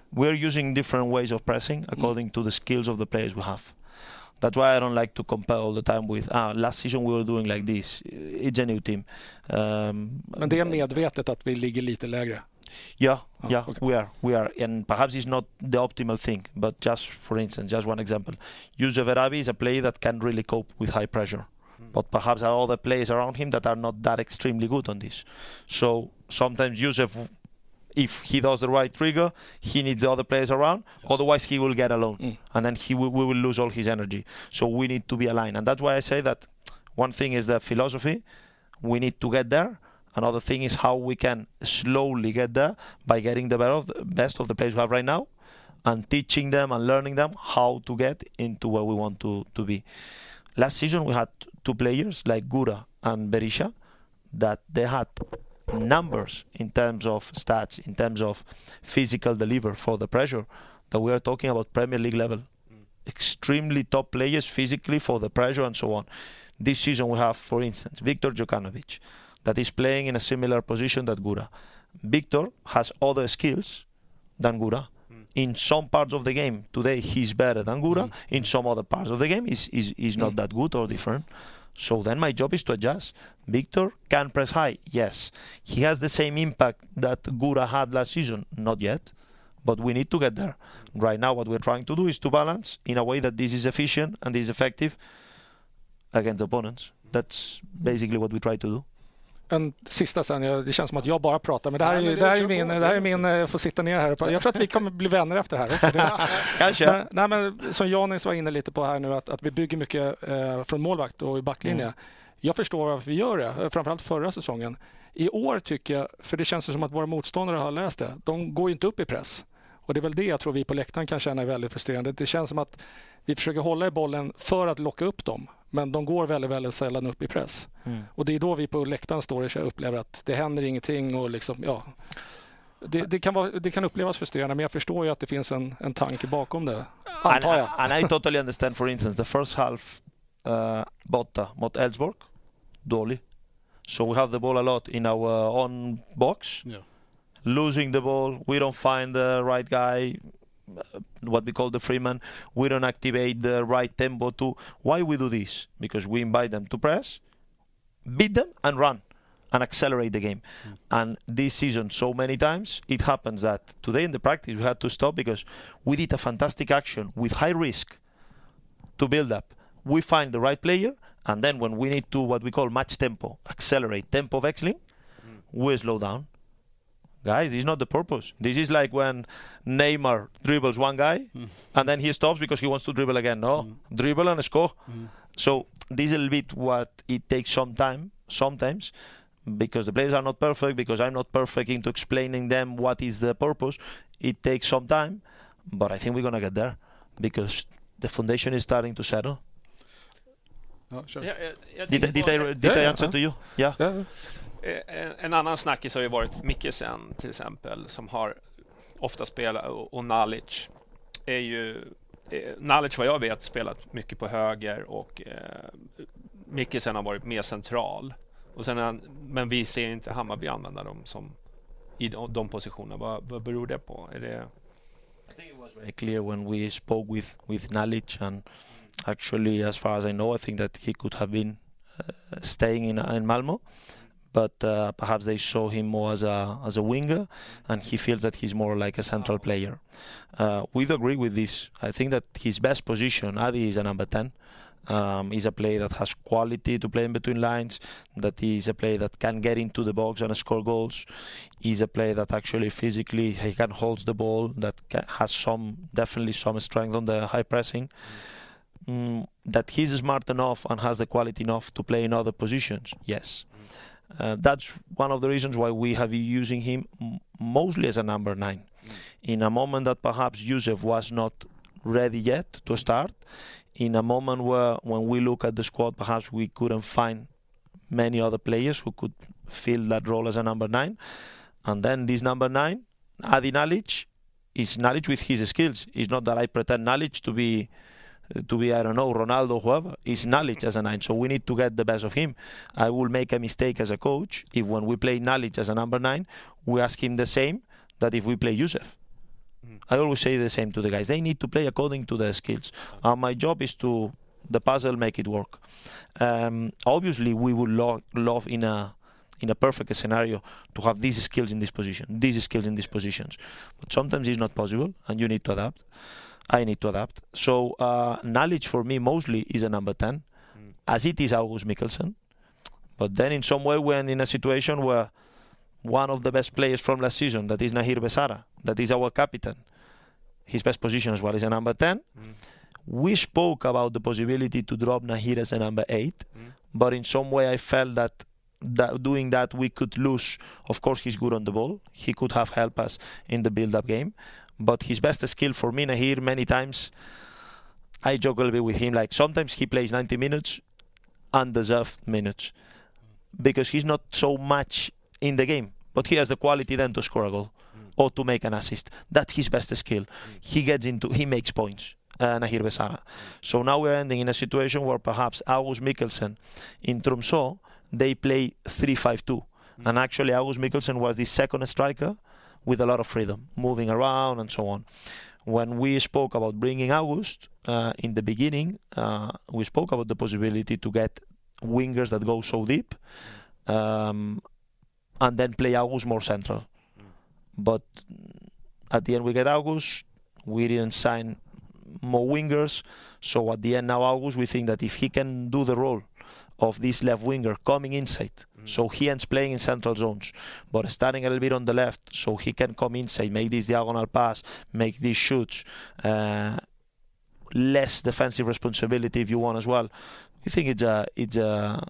we're using different ways of pressing according to the skills of the players we have. That's why I don't like to compare all the time with ah last season we were doing like this. It's a new team. Um, Men det är medvetet att vi ligger lite lägre. Yeah, Oh, yeah, okay. we are, we are, and perhaps it's not the optimal thing, but just for instance, just one example, Jusef Erabi is a player that can really cope with high pressure, but perhaps there are other players around him that are not that extremely good on this. So sometimes Yusuf, if he does the right trigger, he needs the other players around, otherwise he will get alone, Mm. and then he will, we will lose all his energy. So we need to be aligned, and that's why I say that one thing is the philosophy, we need to get there. Another thing is how we can slowly get there by getting the better of the best of the players we have right now and teaching them and learning them how to get into where we want to, to be. Last season we had two players like Gurra and Berisha that they had numbers in terms of stats, in terms of physical deliver for the pressure that we are talking about Premier League level. Mm. Extremely top players physically for the pressure and so on. This season we have, for instance, Viktor Djukanovic that is playing in a similar position that Gurra. Victor has other skills than Gurra. Hmm. In some parts of the game today he's better than Gurra. Hmm. In some other parts of the game he's, he's, he's not hmm. that good or different. So then my job is to adjust. Victor can press high, yes. He has the same impact that Gurra had last season, not yet. But we need to get there. Right now what we're trying to do is to balance in a way that this is efficient and this is effective against opponents. That's basically what we try to do. En sista sen, jag- det känns som att jag bara pratar, men det här är ju men det här är min, på. det här är min, eh, få sitta ner här. Jag tror att vi kommer bli vänner efter det här också. Det, Kanske. men, nej, men som Janis var inne lite på här nu, att, att vi bygger mycket eh, från målvakt och i backlinje. Mm. Jag förstår varför vi gör det, eh, framförallt förra säsongen. I år tycker jag, för det känns som att våra motståndare har läst det, de går inte upp i press. Och det är väl det jag tror vi på läktaren kan känna är väldigt frustrerande. Det känns som att vi försöker hålla i bollen för att locka upp dem, men de går väldigt, väldigt sällan upp i press. Mm. Och det är då vi på läktaren står och upplever att det händer ingenting och liksom, ja. Det, det, kan vara, det kan upplevas frustrerande men jag förstår ju att det finns en, en tanke bakom det. And, Antar jag. and I totally understand, for instance, the first half uh, Botta mot Elfsborg, dålig. So we have the ball a lot in our own box, Yeah. losing the ball. We don't find the right guy, Uh, what we call the freeman. We don't activate the right tempo to. Why we do this? Because we invite them to press, beat them, and run. And accelerate the game. Hmm. And this season, so many times, it happens that today in the practice we had to stop because we did a fantastic action with high risk to build up. We find the right player, and then when we need to what we call match tempo, accelerate tempo of wrestling, hmm. we slow down guys, this is not the purpose. This is like when Neymar dribbles one guy Mm. and then he stops because he wants to dribble again. No, Mm. dribble and score. Mm. So this is a little bit what it takes some time sometimes because the players are not perfect because I'm not perfect into explaining them what is the purpose. It takes some time, but I think we're gonna get there because the foundation is starting to settle. Ja, kör. Ja, jag, jag Did, tänkte did, I, did Ja, I answer ja. to you? Yeah. Ja, Eh, Eh, en, en annan snackis har ju varit Mikkelsen till exempel som har ofta spelat och, och Nalic är ju eh, Nalic vad jag vet spelat mycket på höger och eh, Mikkelsen har varit mer central. Och sen han, men vi ser inte Hammarby använda dem som i de, de positionerna. Vad, vad beror det på? Är det, I think it was very clear when we spoke with with Nalic, and actually, as far as I know, I think that he could have been uh, staying in in Malmo, Uh, but uh, perhaps they saw him more as a as a winger, and he feels that he's more like a central player. Uh, we agree with this. I think that his best position, Adi, is a number ten. Um, he's a player that has quality to play in between lines. That he's a player that can get into the box and score goals. He's a player that actually physically he can holds the ball. That ca has some definitely some strength on the high pressing. Mm, that he's smart enough and has the quality enough to play in other positions. Yes, uh, that's one of the reasons why we have been using him mostly as a number nine. In a moment that perhaps Jusef was not ready yet to start, in a moment where when we look at the squad, perhaps we couldn't find many other players who could fill that role as a number nine. And then this number nine, Adi Nalic, is Nalic with his skills. It's not that I pretend Nalic to be to be I don't know Ronaldo whoever. It's Nalic as a nine. So we need to get the best of him. I will make a mistake as a coach if when we play Nalic as a number nine, we ask him the same that if we play Jusef. Mm. I always say the same to the guys. They need to play according to their skills. And my job is to the puzzle make it work. Um, obviously, we would lo- love in a in a perfect scenario to have these skills in this position, these skills in these positions. But sometimes it's not possible, and you need to adapt. I need to adapt. So uh, Nalic for me mostly is a number ten, Mm. as it is August Mikkelsen. But then in some way, when in a situation where one of the best players from last season, that is Nahir Besara, that is our captain, his best position as well is a number ten. Mm. We spoke about the possibility to drop Nahir as a number eight, Mm. but in some way I felt that, that doing that we could lose. Of course, he's good on the ball. He could have helped us in the build-up game, but his best skill for me, Nahir, many times I joke a little bit with him. Like sometimes he plays 90 minutes, undeserved minutes, because he's not so much in the game, but he has the quality then to score a goal or to make an assist. That's his best skill. He gets into, he makes points. Uh, Nahir Besara. So now we're ending in a situation where perhaps August Mikkelsen in Tromsø they play 3-5-2, and actually August Mikkelsen was the second striker with a lot of freedom, moving around and so on. When we spoke about bringing August uh, in the beginning, uh, we spoke about the possibility to get wingers that go so deep, um, and then play August more central. But at the end, we get August. We didn't sign more wingers, so at the end now August, we think that if he can do the role of this left winger coming inside. So he ends playing in central zones, but starting a little bit on the left, so he can come inside, make this diagonal pass, make these shoots, uh, less defensive responsibility if you want as well. I think it's a it's a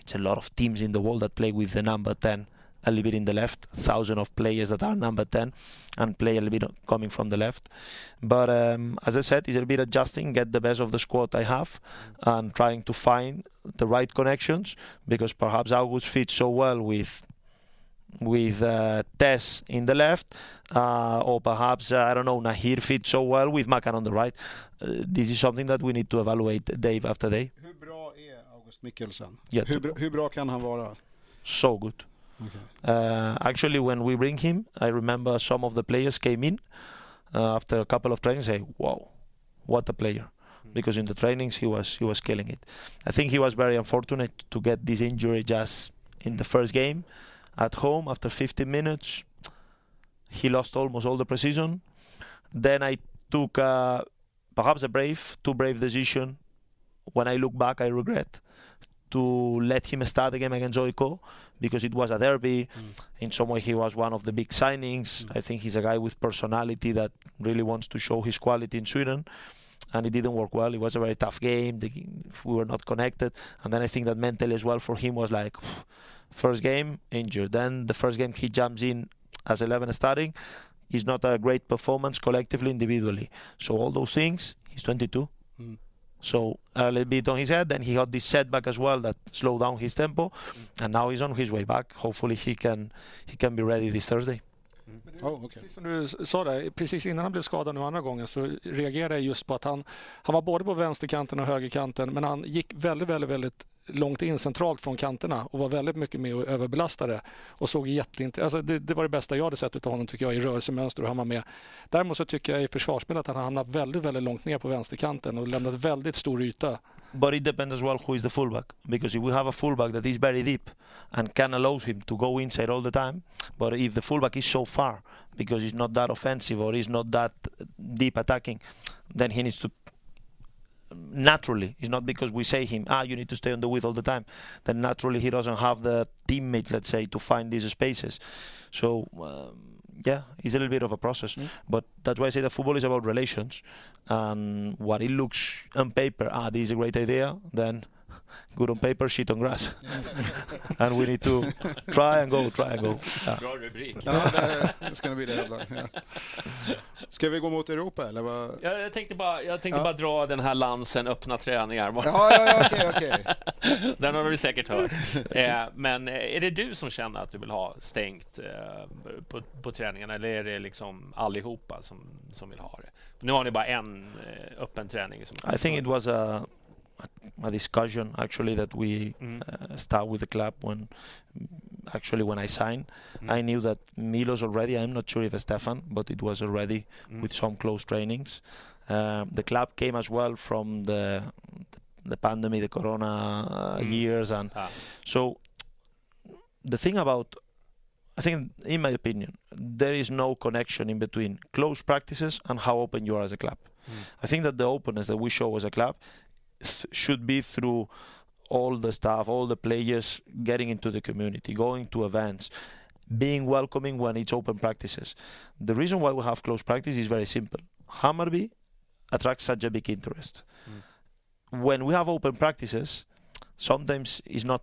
it's a lot of teams in the world that play with the number ten a little bit in the left, thousand of players that are number ten and play a little bit coming from the left. But um, as I said, it's a bit adjusting, get the best of the squad I have, and trying to find the right connections because perhaps August fits so well with with uh, Tess in the left, uh, or perhaps uh, I don't know Nahir fits so well with Makan on the right. Uh, this is something that we need to evaluate day after day. Hur bra är August Mikkelsen? Hur, hur bra kan han vara? So good. Okay. Uh, actually, when we bring him, I remember some of the players came in uh, after a couple of trainings. Say, "Wow, what a player!" Because in the trainings he was he was killing it. I think he was very unfortunate to get this injury just in the first game at home after 15 minutes. He lost almost all the precision. Then I took uh, perhaps a brave, too brave decision. When I look back, I regret to let him start the game against AIK because it was a derby. Mm. In some way, he was one of the big signings. Mm. I think he's a guy with personality that really wants to show his quality in Sweden. And it didn't work well. It was a very tough game. The, we were not connected. And then I think that mentally as well for him was like, first game injured. Then the first game he jumps in as 11 starting. Is not a great performance collectively, individually. So all those things, he's 22. Mm. So a little bit on his head. Then he got this setback as well that slowed down his tempo, and now he's on his way back. Hopefully he can he can be ready this Thursday. Oh, okay. Precis som du sa där, precis innan han blev skadad nu andra gången så reagerade jag just på att han, han var både på vänsterkanten och högerkanten men han gick väldigt, väldigt, väldigt långt in centralt från kanterna och var väldigt mycket med och överbelastade och såg jätteint alltså det, det var det bästa jag hade sett av honom tycker jag i rörelsemönster och han var med. Däremot så tycker jag i försvarsspelet att han har hamnat väldigt, väldigt långt ner på vänsterkanten och lämnat väldigt stor yta. But it depends as well who is the fullback. Because if we have a fullback that is very deep and can allow him to go inside all the time, but if the fullback is so far because he's not that offensive or he's not that deep attacking, then he needs to naturally. It's not because we say him, ah, you need to stay on the width all the time. Then naturally he doesn't have the teammate, let's say, to find these spaces. So. Um, yeah, it's a little bit of a process, but that's why I say that football is about relations. And what it looks on paper, ah, this is a great idea, then good on paper, shit on grass. and we need to try and go, try and go. Yeah. Bra rubrik. Ja, det ska bli det. Ja. Ska vi gå mot Europa eller vad? Jag, jag tänkte, bara, jag tänkte Ja. bara dra den här lansen öppna träningar. Ja, ja, ja, okej, okej. Den har du säkert hört. Eh, men eh, är det du som känner att du vill ha stängt eh, på, på träningarna eller är det liksom allihopa som, som vill ha det? Nu har ni bara en öppen träning. Som I think it was a a discussion actually that we Mm. uh, start with the club when actually when I signed. Mm. I knew that Milos already. I'm not sure if Stefan, but it was already Mm. with some close trainings. Um, the club came as well from the the pandemic, the Corona uh, Mm. years, and Ah. so the thing about I think, in my opinion, there is no connection in between close practices and how open you are as a club. I think that the openness that we show as a club should be through all the staff, all the players getting into the community, going to events, being welcoming when it's open practices. The reason why we have closed practice is very simple. Hammarby attracts such a big interest. Mm. When we have open practices, sometimes it's not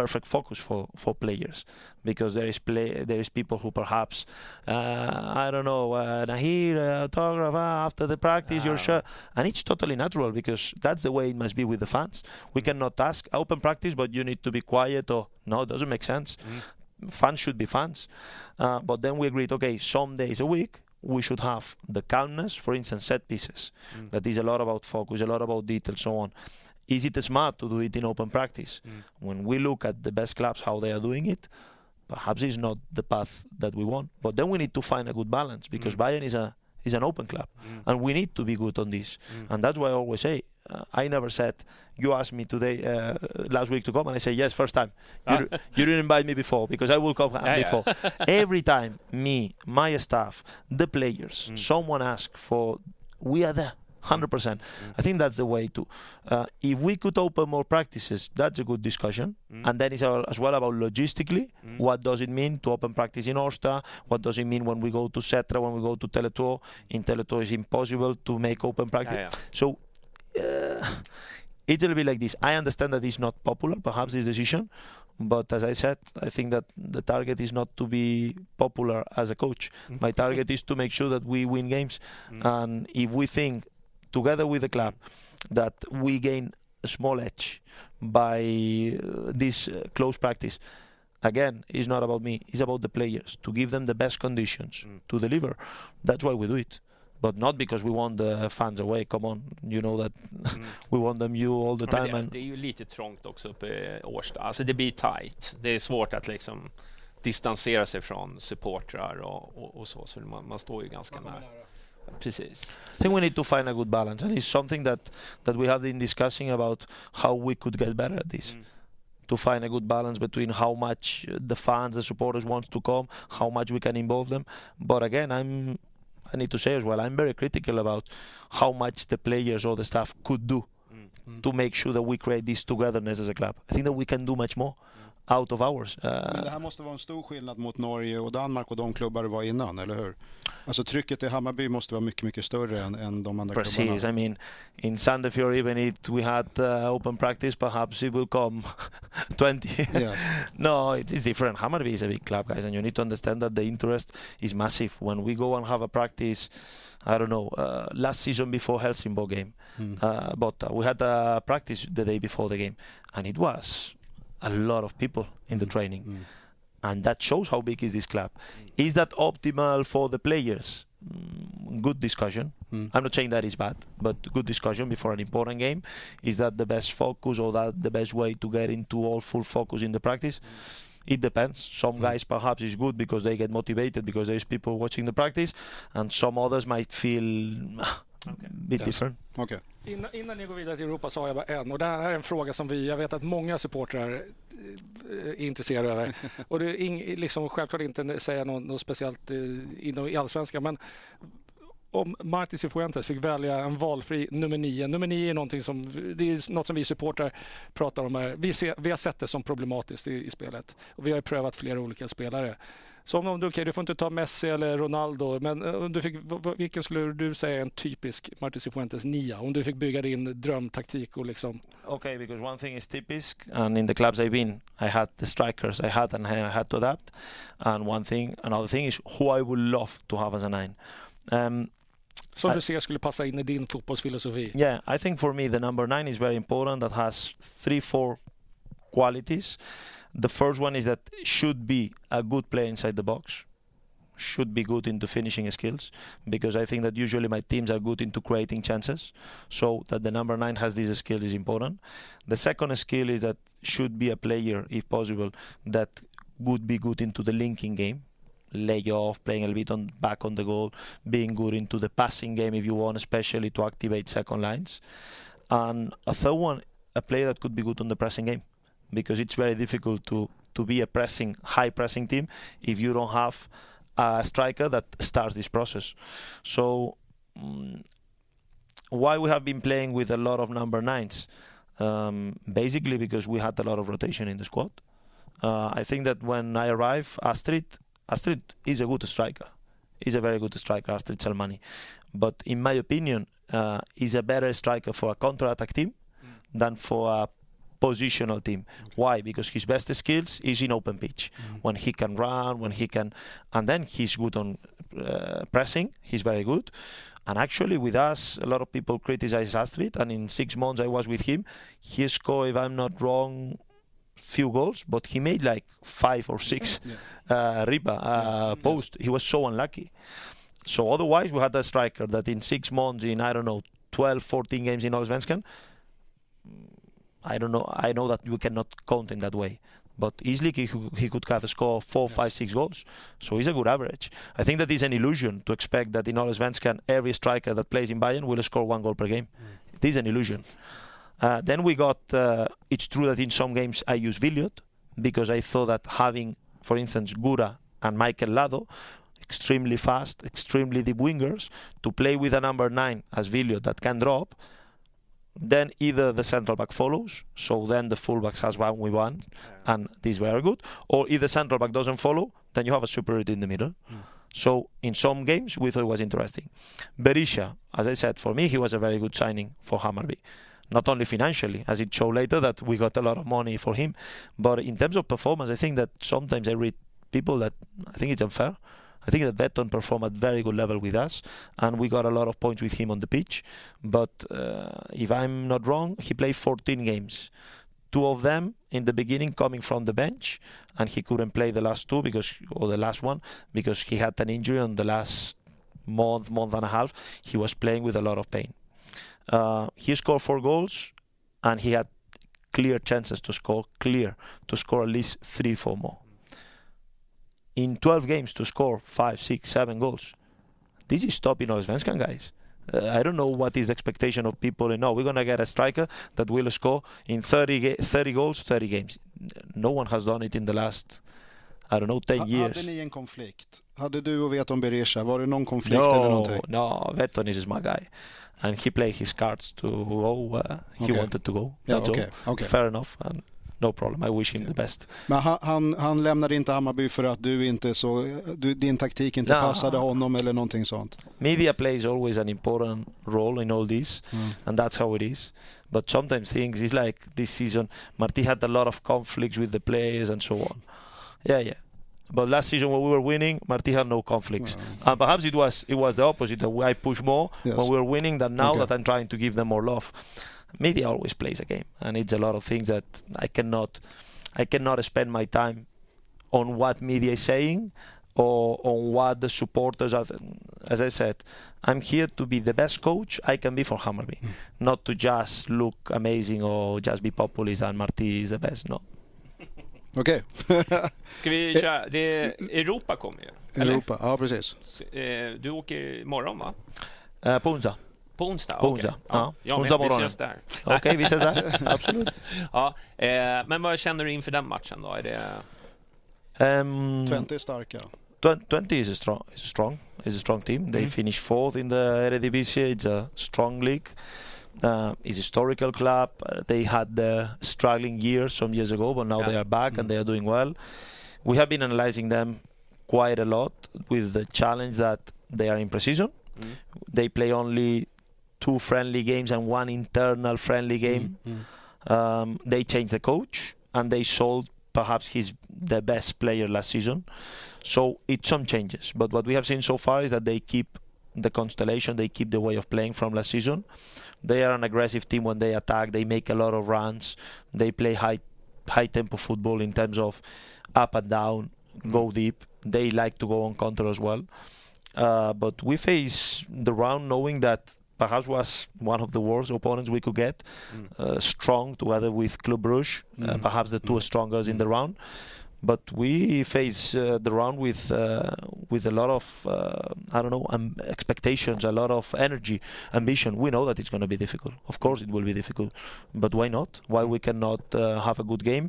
perfect focus for, for players because there is play there is people who perhaps uh, I don't know uh, Nahir uh, autograph uh, after the practice your Ah. shirt. And it's totally natural because that's the way it must be with the fans. We cannot ask open practice but you need to be quiet or no it doesn't make sense. Fans should be fans. Uh, but then we agreed okay some days a week we should have the calmness for instance set pieces. That is a lot about focus a lot about detail so on is it smart to do it in open practice? When we look at the best clubs how they are doing it perhaps it's not the path that we want. But then we need to find a good balance because Bajen is a is an open club and we need to be good on this. And that's why I always say uh, I never said you asked me today uh, last week to come and I say yes first time. You, Ah. di- you didn't invite me before because I will come Yeah, yeah. before. Every time me my staff the players someone ask for we are there 100% mm. I think that's the way to uh, if we could open more practices that's a good discussion. Mm. And then it's all- as well about logistically mm. what does it mean to open practice in Årsta what does it mean when we go to Setra when we go to Tele2 in Tele2 it's impossible to make open practice. Yeah, yeah. so uh, it's a little bit like this. I understand that it's not popular perhaps this decision but as I said I think that the target is not to be popular as a coach. My target is to make sure that we win games. And if we think together with the club that we gain a small edge by uh, this uh, close practice again it's not about me it's about the players to give them the best conditions to deliver that's why we do it but not because we want the fans away come on you know that we want them you all the time det, and det är ju lite trångt också uppe i Årsta. Alltså det blir tight. Det är svårt att liksom distansera sig från supportrar och, och, och så. Så man, man står ju ganska nära. Precis. I think we need to find a good balance, and it's something that that we have been discussing about how we could get better at this. To find a good balance between how much uh, the fans, the supporters want to come, how much we can involve them. But again, I'm I need to say as well, I'm very critical about how much the players or the staff could do. to make sure that we create this togetherness as a club. I think that we can do much more out of ours. Uh, Men det här måste vara en stor skillnad mot Norge och Danmark och de klubbar det var innan, eller hur? Alltså trycket i Hammarby måste vara mycket, mycket större än, än de andra Precis. klubbarna. I mean, in Sandefjord, even if we had uh, open practice, perhaps it will come 20. Yes. no, it is different. Hammarby is a big club, guys, and you need to understand that the interest is massive. When we go and have a practice, I don't know, uh, last season before Helsingborg game, Mm. uh, but uh, we had a practice the day before the game, and it was a lot of people in the training, Mm. and that shows how big is this club. Is that optimal for the players? Mm, good discussion. Mm. I'm not saying that is bad, but good discussion before an important game. Is that the best focus or that the best way to get into all full focus in the practice? It depends. Some Mm. guys perhaps is good because they get motivated because there is people watching the practice, and some others might feel bit Yes. Okej. Innan, innan jag går vidare till Europa så har jag bara en och det här är en fråga som vi, jag vet att många supportrar eh, är intresserade över. Och det är ing, liksom, självklart inte säga något, något speciellt eh, inom i allsvenskan men om Martin Cifuentes fick välja en valfri nummer nio. Nummer nio är någonting som, det är något som vi supportrar pratar om här. Vi, ser, vi har sett det som problematiskt i, i spelet och vi har ju prövat flera olika spelare. Så om, du, okay, du får inte ta Messi eller Ronaldo, men eh, om du fick, vilken skulle du säga är en typisk Martin Cifuentes nia? Om du fick bygga din drömtaktik och liksom... Okay, because one thing is typisk, and in the clubs I've been, I had the strikers I had, and I had to adapt. And one thing, another thing is who I would love to have as a nine. Um, Som I- du ser skulle passa in i din fotbollsfilosofi. Yeah, I think for me the number nine is very important. That has three, four qualities. The first one is that should be a good player inside the box. Should be good into finishing skills because I think that usually my teams are good into creating chances. So that the number nine has this skill is important. The second skill is that should be a player, if possible, that would be good into the linking game lay off, playing a little bit on back on the goal, being good into the passing game if you want, especially to activate second lines. And a third one, a player that could be good on the pressing game, because it's very difficult to to be a pressing, high pressing team if you don't have a striker that starts this process. So. mm why we have been playing with a lot of number nines? Um, basically because we had a lot of rotation in the squad. Uh, I think that when I arrived, Astrit Astrit is a good striker. He's a very good striker, Astrit Selmani. But in my opinion, uh, he's a better striker for a counter-attack team than for a positional team. Why? Because his best skills is in open pitch. When he can run, when he can, and then he's good on uh, pressing. He's very good. And actually, with us, a lot of people criticize Astrit. And in six months I was with him, he scored, if I'm not wrong, few goals, but he made like five or six uh, riba uh, post. He was so unlucky. So otherwise, we had a striker that in six months, in I don't know, 12, 14 games in Allsvenskan, I don't know. I know that you cannot count in that way. But easily he, could- he could have a score of four, five, six goals. So he's a good average. I think that is an illusion to expect that in Allsvenskan every striker that plays in Bajen will score one goal per game. It is an illusion. Uh, then we got. Uh, it's true that in some games I use Williot because I thought that having, for instance, Gurra and Mayckel Lahdo, extremely fast, extremely deep wingers, to play with a number nine as Williot that can drop, then either the central back follows, so then the fullbacks has one with one, and this is very good, or if the central back doesn't follow, then you have a superiority in the middle. Hmm. So in some games we thought it was interesting. Berisha, as I said, for me he was a very good signing for Hammarby. Not only financially, as it showed later that we got a lot of money for him, but in terms of performance, I think that sometimes I read people that I think it's unfair. I think that Veton performed at very good level with us, and we got a lot of points with him on the pitch. But uh, if I'm not wrong, he played 14 games. Two of them in the beginning coming from the bench, and he couldn't play the last two because, or the last one, because he had an injury on the last month, month and a half. He was playing with a lot of pain. Uh, he scored four goals, and he had clear chances to score, clear to score at least three, four more in 12 games to score 5, 6, 7 goals. This is top in Allsvenskan, guys. Uh, I don't know what is the expectation of people. In no, we're going to get a striker that will score in 30, ga- 30 goals, 30 games. No one has done it in the last I don't know, 10 Ha- years. Hade ni en konflikt? Hade du och Veton Berisha, var det någon konflikt eller No, någonting? no, Veton is smart guy, and he played his cards to go. Uh, he Okay. wanted to go. Yeah, all. okej. Fair enough, and no problem. I wish him the best. Men han, han, han lämnade inte Hammarby för att du inte så, du, din taktik inte No. passade honom eller någonting sånt? Media plays always an important role in all this, Mm. and that's how it is. But sometimes things is like this season. Marti had a lot of conflicts with the players and so on. Yeah, yeah. But last season when we were winning, Marti had no conflicts. And perhaps it was it was the opposite. That I push more Yes. when we were winning than now Okay. that I'm trying to give them more love. Media always plays a game, and it's a lot of things that I cannot I cannot spend my time on what media is saying or on what the supporters are. As I said, I'm here to be the best coach I can be for Hammarby, not to just look amazing or just be populist and Marti is the best. No. Okej. Ska vi köra? Det är, Europa kommer ju. eller? Europa, ja precis. Eh, Du åker imorgon va? Uh, på onsdag. På onsdag? På okej. onsdag, Ja, ja. jag Onsdag med. Vi morgonen. ses där. Okej, vi ses där. Absolut. Ja, eh, men vad känner du inför den matchen då? Är det... Um, Twente är starka. Twente is a strong, is a strong, is a strong team. They Mhm. finished fourth in the Eredivisie. It's a strong league. Uh, it's a historical club. Uh, they had the struggling years some years ago, but now Yeah. they are back Mhm. and they are doing well. We have been analyzing them quite a lot with the challenge that they are in precision. Mm. They play only two friendly games and one internal friendly game. Mm. Um, they changed the coach and they sold perhaps his the best player last season. So it's some changes. But what we have seen so far is that they keep the constellation, they keep the way of playing from last season. They are an aggressive team when they attack. They make a lot of runs. They play high high tempo football in terms of up and down, go deep. They like to go on counter as well. Uh, but we face the round knowing that perhaps was one of the worst opponents we could get. Mm. Uh, strong together with Club Brugge, uh, Mm. perhaps the two Mm. strongest in the round. But we face uh, the round with uh, with a lot of uh, I don't know um, expectations, a lot of energy, ambition. We know that it's going to be difficult. Of course, it will be difficult. But why not? Why we cannot uh, have a good game?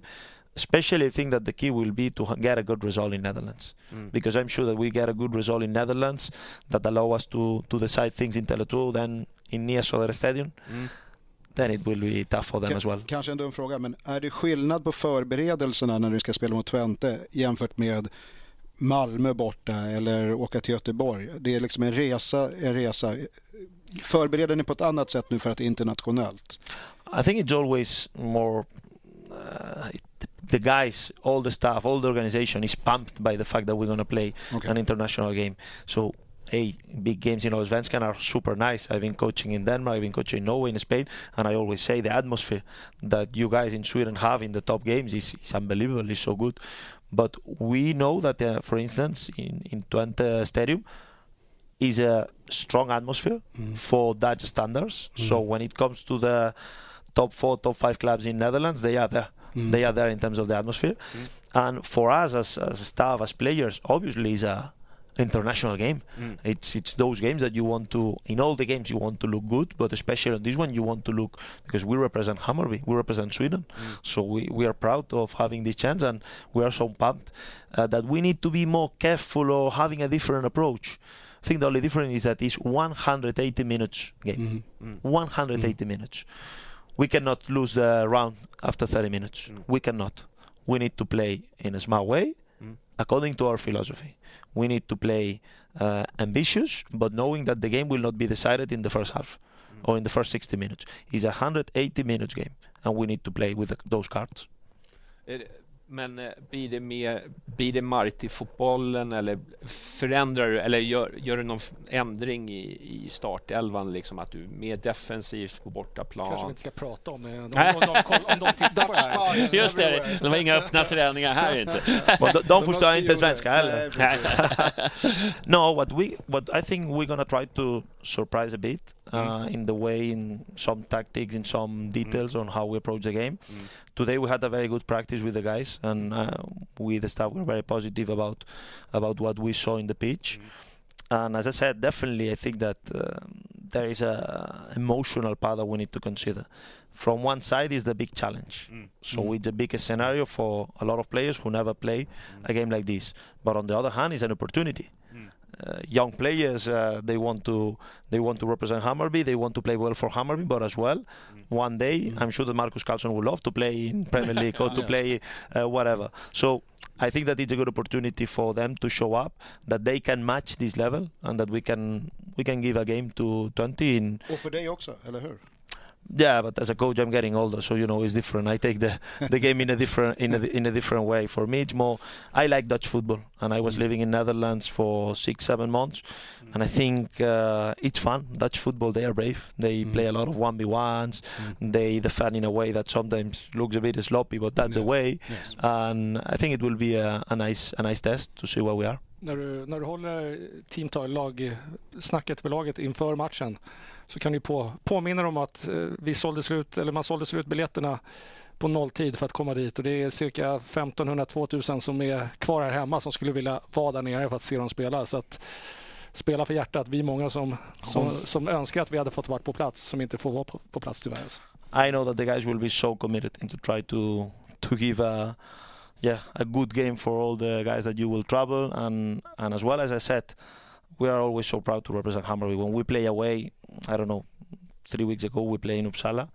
Especially, I think that the key will be to get a good result in Netherlands Mm. because I'm sure that we get a good result in Netherlands that allow us to to decide things in Tele2, then in Nia Söder Stadium. Mm. Then it will be tough for them Ka- as well. Kanske en dum fråga, men är det skillnad på förberedelserna när du ska spela mot Twente jämfört med Malmö borta eller åka till Göteborg? Det är liksom en resa, en resa. Förbereder ni på ett annat sätt nu för att det är internationellt? I think it's always more uh, it- the guys, all the staff, all the organization is pumped by the fact that we're going to play Okay. an international game. So, hey, big games in Allsvenskan are super nice. I've been coaching in Denmark, I've been coaching in Norway, in Spain, and I always say the atmosphere that you guys in Sweden have in the top games is, is unbelievable. It's so good. But we know that, uh, for instance, in in Twente Stadium is a strong atmosphere Mm. for Dutch standards. So Mm. when it comes to the top four, top five clubs in Netherlands, they are there. Mm. They are there in terms of the atmosphere. And for us as, as staff, as players, obviously it's a international game. Mm. It's it's those games that you want to in all the games you want to look good, but especially on this one you want to look because we represent Hammarby, we represent Sweden, Mm. so we, we are proud of having this chance and we are so pumped uh, that we need to be more careful or having a different approach. I think the only difference is that it's 180 minutes game. Mhm. Mm. 180 minutes. We cannot lose the round after 30 minutes. Mm. We cannot. We need to play in a smart way, Mm. according to our philosophy. We need to play uh, ambitious, but knowing that the game will not be decided in the first half Mm. or in the first 60 minutes. It's a 180 minutes game, and we need to play with the, those cards. Det- Men eh, blir det mer, blir det Marti-fotbollen eller förändrar du eller gör, gör du någon ändring i, i startelvan liksom att du är mer defensivt på bortaplan? kanske vi inte ska prata om det. Om, om, de, om de tittar på det här. Just det, det var inga öppna träningar här inte. De, de förstår inte svenska heller. No, what we what I think we're gonna try to surprise a bit uh, Mm. in the way, in some tactics, in some details on how we approach the game. Mm. Today we had a very good practice with the guys, and uh, we the staff were very positive about about what we saw in the pitch. Mm. And as I said, definitely I think that uh, there is a emotional part that we need to consider. From one side is the big challenge, Mm. so Mm. it's a big scenario for a lot of players who never play a game like this. But on the other hand, it's an opportunity. Mm. Uh, young players, uh, they want to they want to represent Hammarby. They want to play well for Hammarby, but as well, one day I'm sure that Markus Karlsson would love to play in Premier League or to Yes. play uh, whatever. So I think that it's a good opportunity for them to show up that they can match this level and that we can we can give a game to Twente Och för dig också, eller hur? Yeah but as a coach i'm getting older so you know it's different. I take the the game in a different in a, in a different way. For me it's more i like dutch football and i was Mm. living in netherlands for six seven months and i think uh, it's fun. Dutch football they are brave. They Mm. play a lot of 1v1s Mm. they defend in a way that sometimes looks a bit sloppy but that's the way. Yes. and i think it will be a, a nice a nice test to see where we are. När du, när du håller teamtal, lag, snacket med laget inför matchen så kan du på, påminna om att eh, vi sålde slut, eller man sålde slut biljetterna på nolltid för att komma dit och det är cirka 1500-2000 som är kvar här hemma som skulle vilja vara där nere för att se dem spela. Så att spela för hjärtat. Vi är många som, som, som önskar att vi hade fått vara på plats som inte får vara på, på plats tyvärr. alltså. I know that the guys will be so committed to try to to give a yeah a good game for all the guys that you will travel and and as well as I said, we are always so proud to represent Hammarby when we play away. I don't know, three weeks ago we played in Uppsala.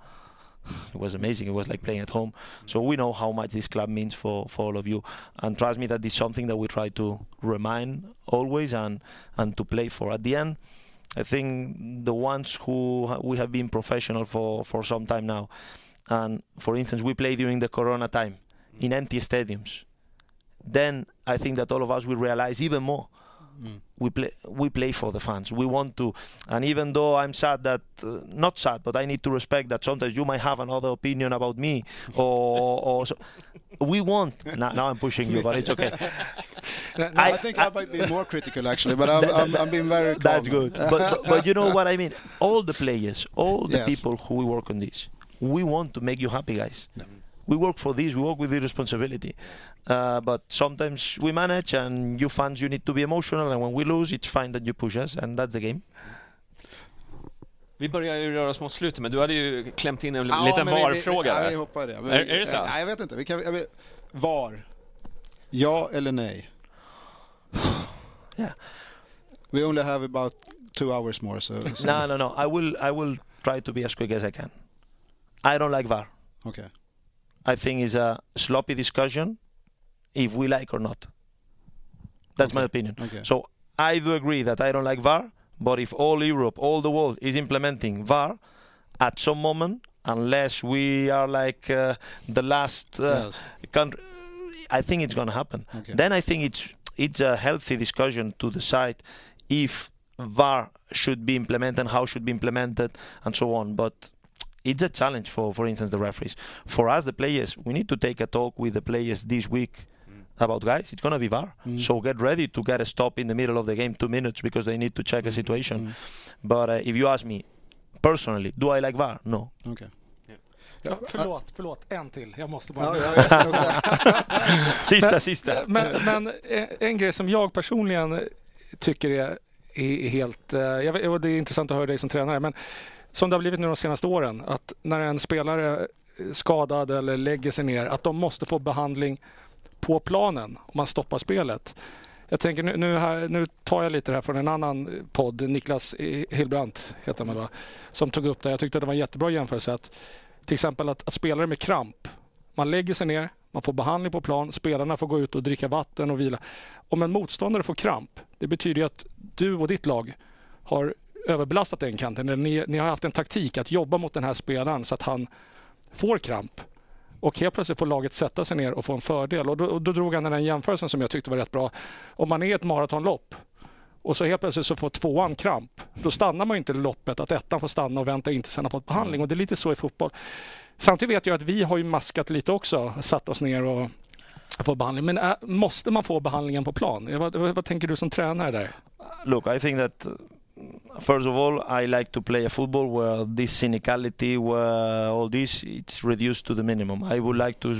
It was amazing. It was like playing at home. So we know how much this club means for, for all of you. And trust me, that is something that we try to remind always and and to play for. At the end, I think the ones who we have been professional for, for some time now, and for instance, we play during the Corona time in empty stadiums. Then I think that all of us will realize even more. Mm. We play, we play for the fans. We want to, and even though I'm sad that, uh, not sad, but I need to respect that sometimes you might have another opinion about me, or, or so, we want. Now, now I'm pushing you, but it's okay. I, I think I, might be more critical actually, but I'm, I'm, I'm being very calm. That's good. But, but, but you know what I mean? All the players, all the Yes. people who we work on this, we want to make you happy, guys. Yeah. We work for this, we work with the responsibility. Uh, but sometimes we manage, and you fans, you need to be emotional, and when we lose, it's fine that you push us, and that's the game. Vi börjar ju röra oss mot slutet, men du hade ju klämt in en Ja, liten men vi- VAR-fråga. Vi, ja, där. vi hoppar det. Men Är- vi, är det så? Nej, jag vet inte. Vi kan, jag vet, VAR. Ja eller nej? Yeah. We only have about two hours more. So, so No, no, no. I will, I will try to be as quick as I can. I don't like VAR. Okay. I think it's a sloppy discussion, if we like or not. That's my opinion. Okay. So I do agree that I don't like VAR, but if all Europe, all the world is implementing VAR, at some moment, unless we are like uh, the last uh, yes. country, I think it's going to happen. Okay. Then I think it's it's a healthy discussion to decide if VAR should be implemented and how should be implemented and so on. But it's a challenge for, for instance, the referees. For us, the players, we need to take a talk with the players this week about guys. It's gonna be VAR, Mm. so get ready to get a stop in the middle of the game, two minutes, because they need to check a situation. Mm. But uh, if you ask me personally, do I like VAR? No. Okay. Ja, förlåt, förlåt. En till. Jag måste bara... Ja, ja, ja, ja. Sista, sista. Men, men en- en grej som jag personligen tycker är, är helt... eh, Jag vet, det är intressant att höra dig som tränare, men som det har blivit nu de senaste åren, att när en spelare är skadad eller lägger sig ner, att de måste få behandling på planen om man stoppar spelet. Jag tänker nu, nu, här, nu tar jag lite det här från en annan podd, Niklas Hillbrandt heter han väl va? Som tog upp det. Jag tyckte att det var en jättebra jämförelse. Att, till exempel att, att spelare med kramp, man lägger sig ner, man får behandling på plan, spelarna får gå ut och dricka vatten och vila. Om en motståndare får kramp, det betyder ju att du och ditt lag har överbelastat den kanten. Ni, ni har haft en taktik att jobba mot den här spelaren så att han får kramp. Och helt plötsligt får laget sätta sig ner och få en fördel. Och då, och då drog han den här jämförelsen som jag tyckte var rätt bra. Om man är i ett maratonlopp och så helt plötsligt så får tvåan kramp. Då stannar man inte inte loppet att ettan får stanna och vänta inte sen har fått behandling. Och det är lite så i fotboll. Samtidigt vet jag att vi har ju maskat lite också. Satt oss ner och fått behandling. Men äh, måste man få behandlingen på plan? Vad, vad, vad tänker du som tränare där? Look, I think that first of all, I like to play a football where this cynicality, where all this, it's reduced to the minimum. I would like to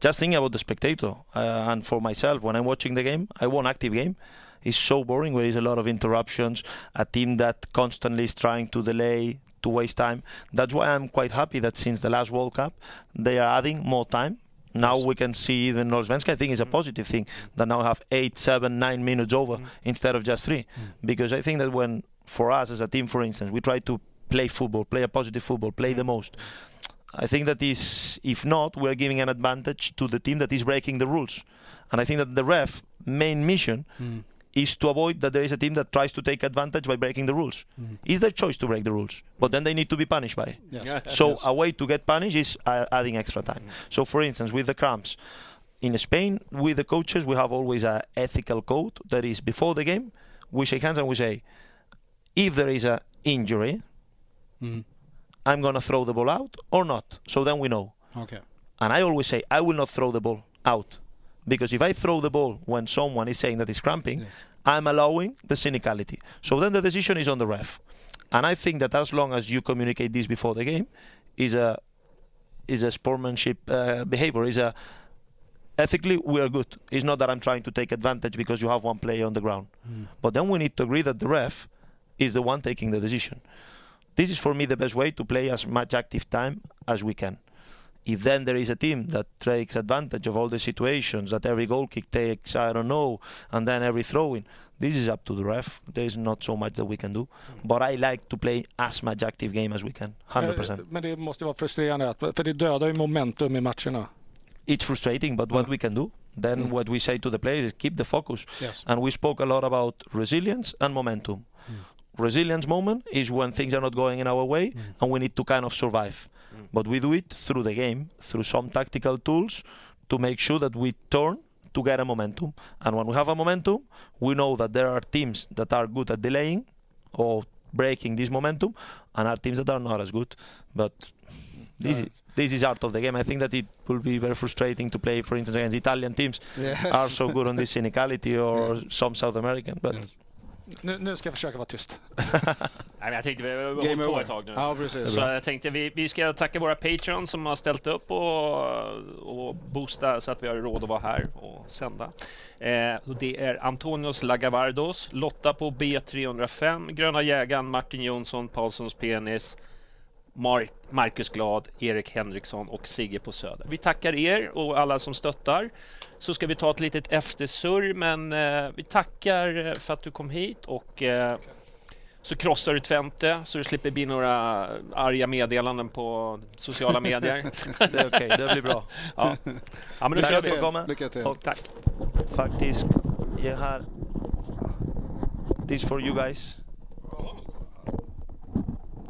just think about the spectator uh, and for myself when I'm watching the game. I want active game. It's so boring, where there's a lot of interruptions, a team that constantly is trying to delay, to waste time. That's why I'm quite happy that since the last World Cup, they are adding more time. Now Yes. we can see even Allsvenskan. I think is a mm. positive thing that now have eight, seven, nine minutes over mm. instead of just three. Mm. Because I think that when for us as a team, for instance, we try to play football, play a positive football, play the most. I think that is, if not, we're giving an advantage to the team that is breaking the rules. And I think that the ref main mission Mm. Is to avoid that there is a team that tries to take advantage by breaking the rules. Mm. It's their choice to break the rules, but then they need to be punished by it. Yes. So Yes. a way to get punished is uh, adding extra time. So for instance, with the cramps, in Spain, with the coaches, we have always a ethical code that is before the game, we shake hands and we say, if there is a injury, Mm. I'm gonna throw the ball out or not. So then we know. Okay. And I always say I will not throw the ball out because if I throw the ball when someone is saying that it's cramping, Yes. I'm allowing the cynicality. So then the decision is on the ref. And I think that as long as you communicate this before the game, is a is a sportsmanship uh, behavior. Is a ethically we are good. It's not that I'm trying to take advantage because you have one player on the ground. Mm. But then we need to agree that the ref is the one taking the decision. This is for me the best way to play as much active time as we can. If then there is a team that takes advantage of all the situations, that every goal kick takes, I don't know, and then every throwing, this is up to the ref. There is not so much that we can do. But I like to play as much active game as we can, 100%. Eh, Men det måste vara frustrerande, för det dödar ju momentum i matcherna. It's frustrating, but what Mm. we can do, then Mm. what we say to the players is keep the focus. Yes. And we spoke a lot about resilience and momentum. Resilience moment is when things are not going in our way and we need to kind of survive. But we do it through the game, through some tactical tools to make sure that we turn to get a momentum. And when we have a momentum, we know that there are teams that are good at delaying or breaking this momentum and are teams that are not as good. But this is this is art of the game. I think that it will be very frustrating to play, for instance, against Italian teams Yes. are so good on this cynicality or some South American. But Yes. Nu, nu ska jag försöka vara tyst. Nej, men jag tänkte vi har hållit Game på over. ett tag nu. Ja, precis. Så jag tänkte vi, vi ska tacka våra Patreon som har ställt upp och, och boosta så att vi har råd att vara här och sända. Eh, och det är Antonios Lagavardos, Lotta på B305, Gröna Jägaren, Martin Jonsson, Paulssons Penis, Marcus Glad, Erik Henriksson och Sigge på Söder. Vi tackar er och alla som stöttar. Så ska vi ta ett litet eftersurr, men eh, vi tackar eh, för att du kom hit och eh, så krossar du Twente så du slipper bli några arga meddelanden på sociala medier. det är okej, det blir bra. ja. ja, men då Tack kör för vi. att du kom. Lycka till. Och Tack. faktiskt, jag har this for you guys.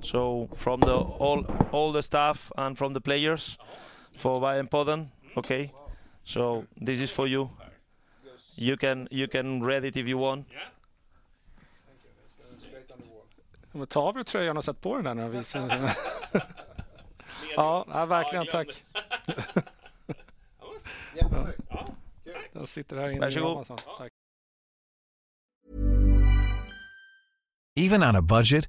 So from the all all the staff and from the players for Bajenpodden, okay. So this is for you. You can you can read it if you want. Men Ta av dig tröjan och sätt på den där när de visar den. ja, ja, verkligen tack. Den sitter här inne. i Varsågod. Johansson. Tack. Even on a budget,